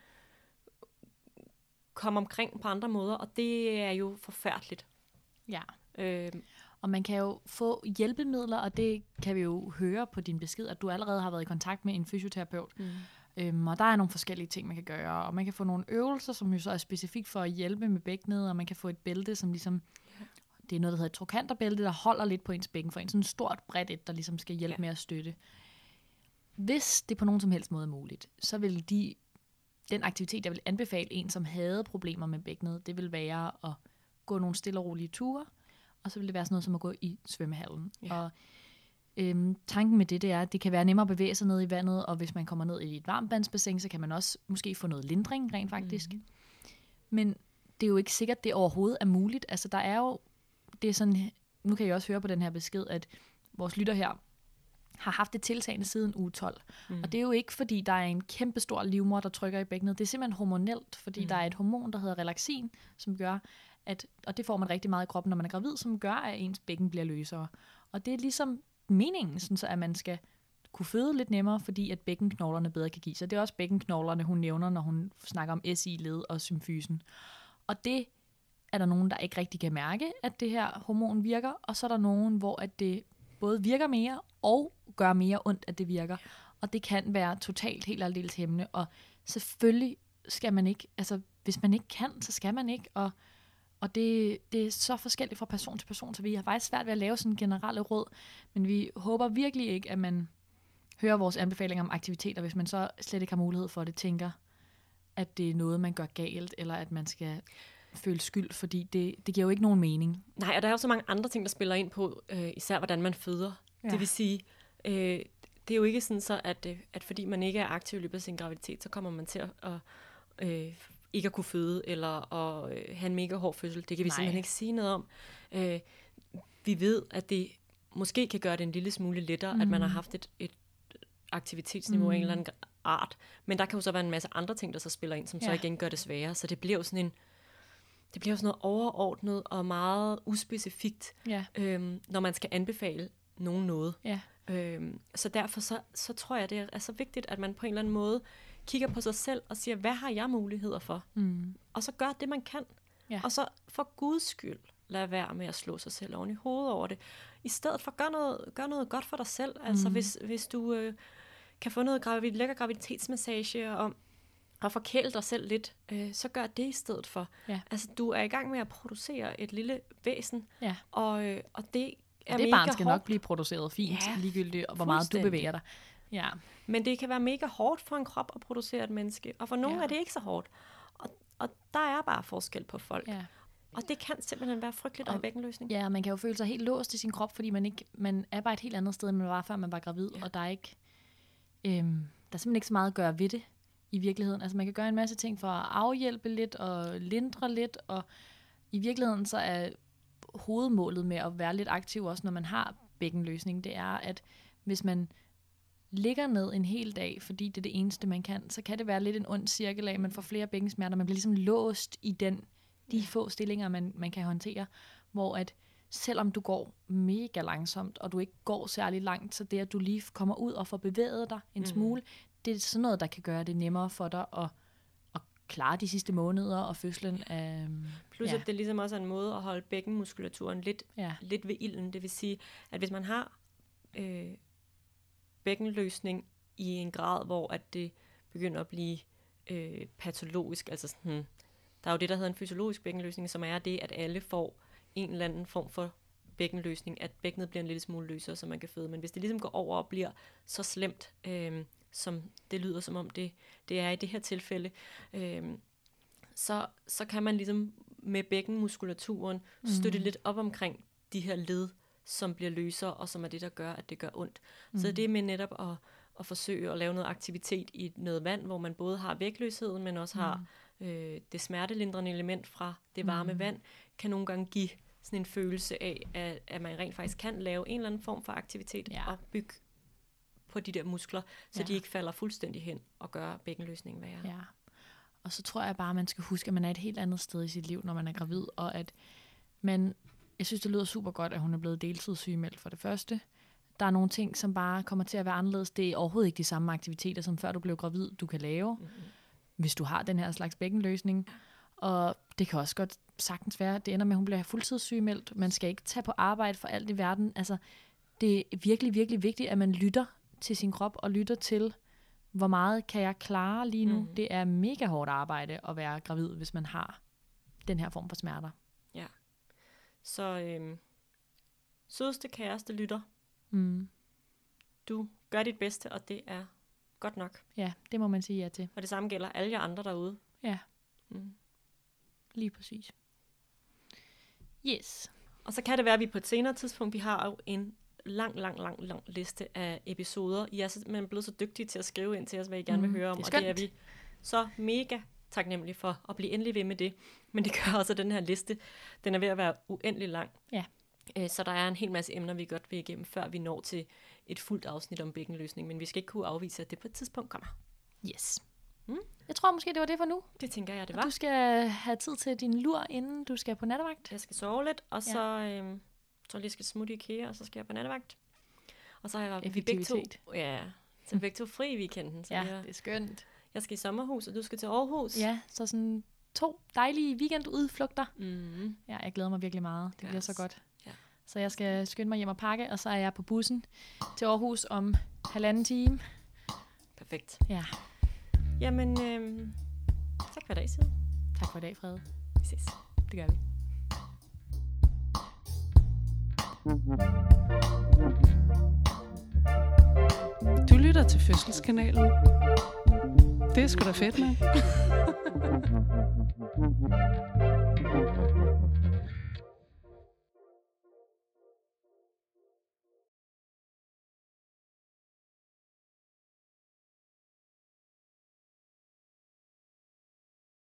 komme omkring på andre måder, og det er jo forfærdeligt. ja. Øh, Og man kan jo få hjælpemidler, og det kan vi jo høre på din besked, at du allerede har været i kontakt med en fysioterapeut. mm. Øhm, og der er nogle forskellige ting, man kan gøre. Og man kan få nogle øvelser, som jo så er specifikt for at hjælpe med bækkenet, og man kan få et bælte, som ligesom... Det er noget, der hedder et trokanterbælte, der holder lidt på ens bækken for en. Sådan stort bredt et, der ligesom skal hjælpe Ja. med at støtte. Hvis det på nogen som helst måde er muligt, så vil de, den aktivitet, jeg vil anbefale en, som havde problemer med bækkenet, det vil være at gå nogle stille og rolige ture, og så vil det være sådan noget som at gå i svømmehallen. Ja. Og øhm, tanken med det, det er, at det kan være nemmere at bevæge sig ned i vandet, og hvis man kommer ned i et varmtvandsbassin, så kan man også måske få noget lindring rent faktisk. Mm-hmm. Men det er jo ikke sikkert, det overhovedet er muligt. Altså der er jo, det er sådan, nu kan jeg også høre på den her besked, at vores lytter her har haft det tiltagende siden uge 12. Mm. Og det er jo ikke, fordi der er en kæmpe stor livmor, der trykker i bækkenet. Det er simpelthen hormonelt, fordi mm. der er et hormon, der hedder relaxin, som gør, at, og det får man rigtig meget i kroppen, når man er gravid, som gør, at ens bækken bliver løsere. Og det er ligesom meningen, sådan så at man skal kunne føde lidt nemmere, fordi at bækkenknoglerne bedre kan give sig. Det er også bækkenknoglerne, hun nævner, når hun snakker om SI-led og symfysen. Og det er der nogen, der ikke rigtig kan mærke, at det her hormon virker, og så er der nogen, hvor at det både virker mere og gør mere ondt, at det virker. Og det kan være totalt helt aldeles hæmmende, og selvfølgelig skal man ikke, altså hvis man ikke kan, så skal man ikke, og, og det, det er så forskelligt fra person til person, så vi har faktisk svært ved at lave sådan en generelle råd, men vi håber virkelig ikke, at man hører vores anbefalinger om aktiviteter, hvis man så slet ikke har mulighed for det, tænker, at det er noget, man gør galt, eller at man skal føle skyld, fordi det, det giver jo ikke nogen mening. Nej, og der er jo så mange andre ting, der spiller ind på, øh, især hvordan man føder. Ja. Ja. Det vil sige, øh, det er jo ikke sådan så, at, øh, at fordi man ikke er aktiv i løbet af sin graviditet, så kommer man til at, at øh, ikke at kunne føde, eller at øh, have en mega hård fødsel. Det kan vi Nej. Simpelthen ikke sige noget om. Øh, vi ved, at det måske kan gøre det en lille smule lettere, mm. at man har haft et, et aktivitetsniveau mm. af en eller anden art. Men der kan jo så være en masse andre ting, der så spiller ind, som ja. så igen gør det sværere. Så det bliver jo sådan en, det bliver jo sådan noget overordnet og meget uspecifikt, Ja. øhm, når man skal anbefale nogen noget. Ja. Øhm, så derfor så, så tror jeg, det er så vigtigt, at man på en eller anden måde kigger på sig selv og siger, hvad har jeg muligheder for? Mm. Og så gør det, man kan. Ja. Og så for guds skyld, lad være med at slå sig selv oven i hovedet over det. I stedet for, gør noget, gør noget godt for dig selv. Altså hvis, hvis du øh, kan få noget gravid, lækker graviditetsmassage og, og forkæle dig selv lidt, øh, så gør det i stedet for. Ja. Altså du er i gang med at producere et lille væsen, Ja. og, øh, og det er det mega barn skal hårdt. nok blive produceret fint, Ja, ligegyldigt hvor meget du bevæger dig. Ja. Men det kan være mega hårdt for en krop at producere et menneske, og for nogle Ja. er det ikke så hårdt. Og, og der er bare forskel på folk. ja. Og det kan simpelthen være frygteligt at Og- have bækkenløsning. Ja, man kan jo føle sig helt låst i sin krop, fordi man ikke man er bare et helt andet sted, end man var, før man var gravid. Ja. og der er ikke øhm, der er simpelthen ikke så meget at gøre ved det i virkeligheden. Altså man kan gøre en masse ting for at afhjælpe lidt og lindre lidt, og i virkeligheden så er hovedmålet med at være lidt aktiv, også når man har bækkenløsning, det er, at hvis man ligger ned en hel dag, fordi det er det eneste, man kan, så kan det være lidt en ond cirkel af, at man får flere bækkensmerter, man bliver ligesom låst i den, de få stillinger, man, man kan håndtere, hvor at selvom du går mega langsomt, og du ikke går særlig langt, så det, at du lige kommer ud og får bevæget dig en Mhm. smule, det er sådan noget, der kan gøre det nemmere for dig at, at klare de sidste måneder og fødslen. Øhm, Plus ja. at det ligesom også er en måde at holde bækkenmuskulaturen lidt, ja. lidt ved ilden. Det vil sige, at hvis man har øh, bækkenløsning i en grad, hvor at det begynder at blive øh, patologisk. Altså sådan, der er jo det, der hedder en fysiologisk bækkenløsning, som er det, at alle får en eller anden form for bækkenløsning, at bækkenet bliver en lille smule løsere, så man kan føde. Men hvis det ligesom går over og bliver så slemt, øh, som det lyder som om det, det er i det her tilfælde, øh, så, så kan man ligesom med bækkenmuskulaturen støtte mm. lidt op omkring de her led, som bliver løsere, og som er det, der gør, at det gør ondt. Mm. Så det med netop at, at forsøge at lave noget aktivitet i noget vand, hvor man både har vægtløsheden, men også har øh, det smertelindrende element fra det varme mm. vand, kan nogle gange give sådan en følelse af, at, at man rent faktisk kan lave en eller anden form for aktivitet Ja. og bygge på de der muskler, så Ja. de ikke falder fuldstændig hen og gør bækkenløsningen værre. Ja. Og så tror jeg bare, at man skal huske, at man er et helt andet sted i sit liv, når man er gravid, og at man, jeg synes, det lyder super godt, at hun er blevet deltidssygemeldt for det første. Der er nogle ting, som bare kommer til at være anderledes. Det er overhovedet ikke de samme aktiviteter, som før du blev gravid, du kan lave, Mm-hmm. hvis du har den her slags bækkenløsning. Og det kan også godt sagtens være, at det ender med, at hun bliver fuldtidssygemeldt. Man skal ikke tage på arbejde for alt i verden. Altså, det er virkelig, virkelig vigtigt, at man lytter til sin krop og lytter til, hvor meget kan jeg klare lige nu. Mm. Det er mega hårdt arbejde at være gravid, hvis man har den her form for smerter. Så øhm, sødeste kæreste lytter, Mm. du gør dit bedste, og det er godt nok. Ja, det må man sige ja til. Og det samme gælder alle jer andre derude. Ja, Mm. lige præcis. Yes. Og så kan det være, at vi på et senere tidspunkt, vi har jo en lang, lang, lang, lang liste af episoder. I er simpelthen blevet så dygtige til at skrive ind til os, hvad I gerne vil Mm, høre om. det og det er vi så mega taknemmelige for at blive endelig ved med det. Men det gør også, at den her liste, den er ved at være uendelig lang. Ja. Øh, Så der er en hel masse emner, vi godt vil igennem, før vi når til et fuldt afsnit om bækkenløsning. Men vi skal ikke kunne afvise, at det på et tidspunkt kommer. Yes. Mm. Jeg tror måske, det var det for nu. Det tænker jeg, det Og var. Du skal have tid til din lur, inden du skal på nattevagt. Jeg skal sove lidt, og Ja. så øhm, tror jeg lige, skal smutte i IKEA, og så skal jeg på nattevagt. Og så har jeg vi begge to, ja, så begge to fri i weekenden. Så Ja, det er skønt. Jeg skal i sommerhus, og du skal til Aarhus. Ja, så sådan to dejlige weekendudflugter. Mm. Ja, jeg glæder mig virkelig meget. Det bliver så Yes. godt. Ja. Så jeg skal skynde mig hjem og pakke, og så er jeg på bussen til Aarhus om halvanden time. Perfekt. Ja, Jamen, øhm, tak for i dag, Side. tak for i dag, Frede. Vi ses. Det gør vi. Du lytter til Fødselskanalen. Det er sgu da fedt, mand.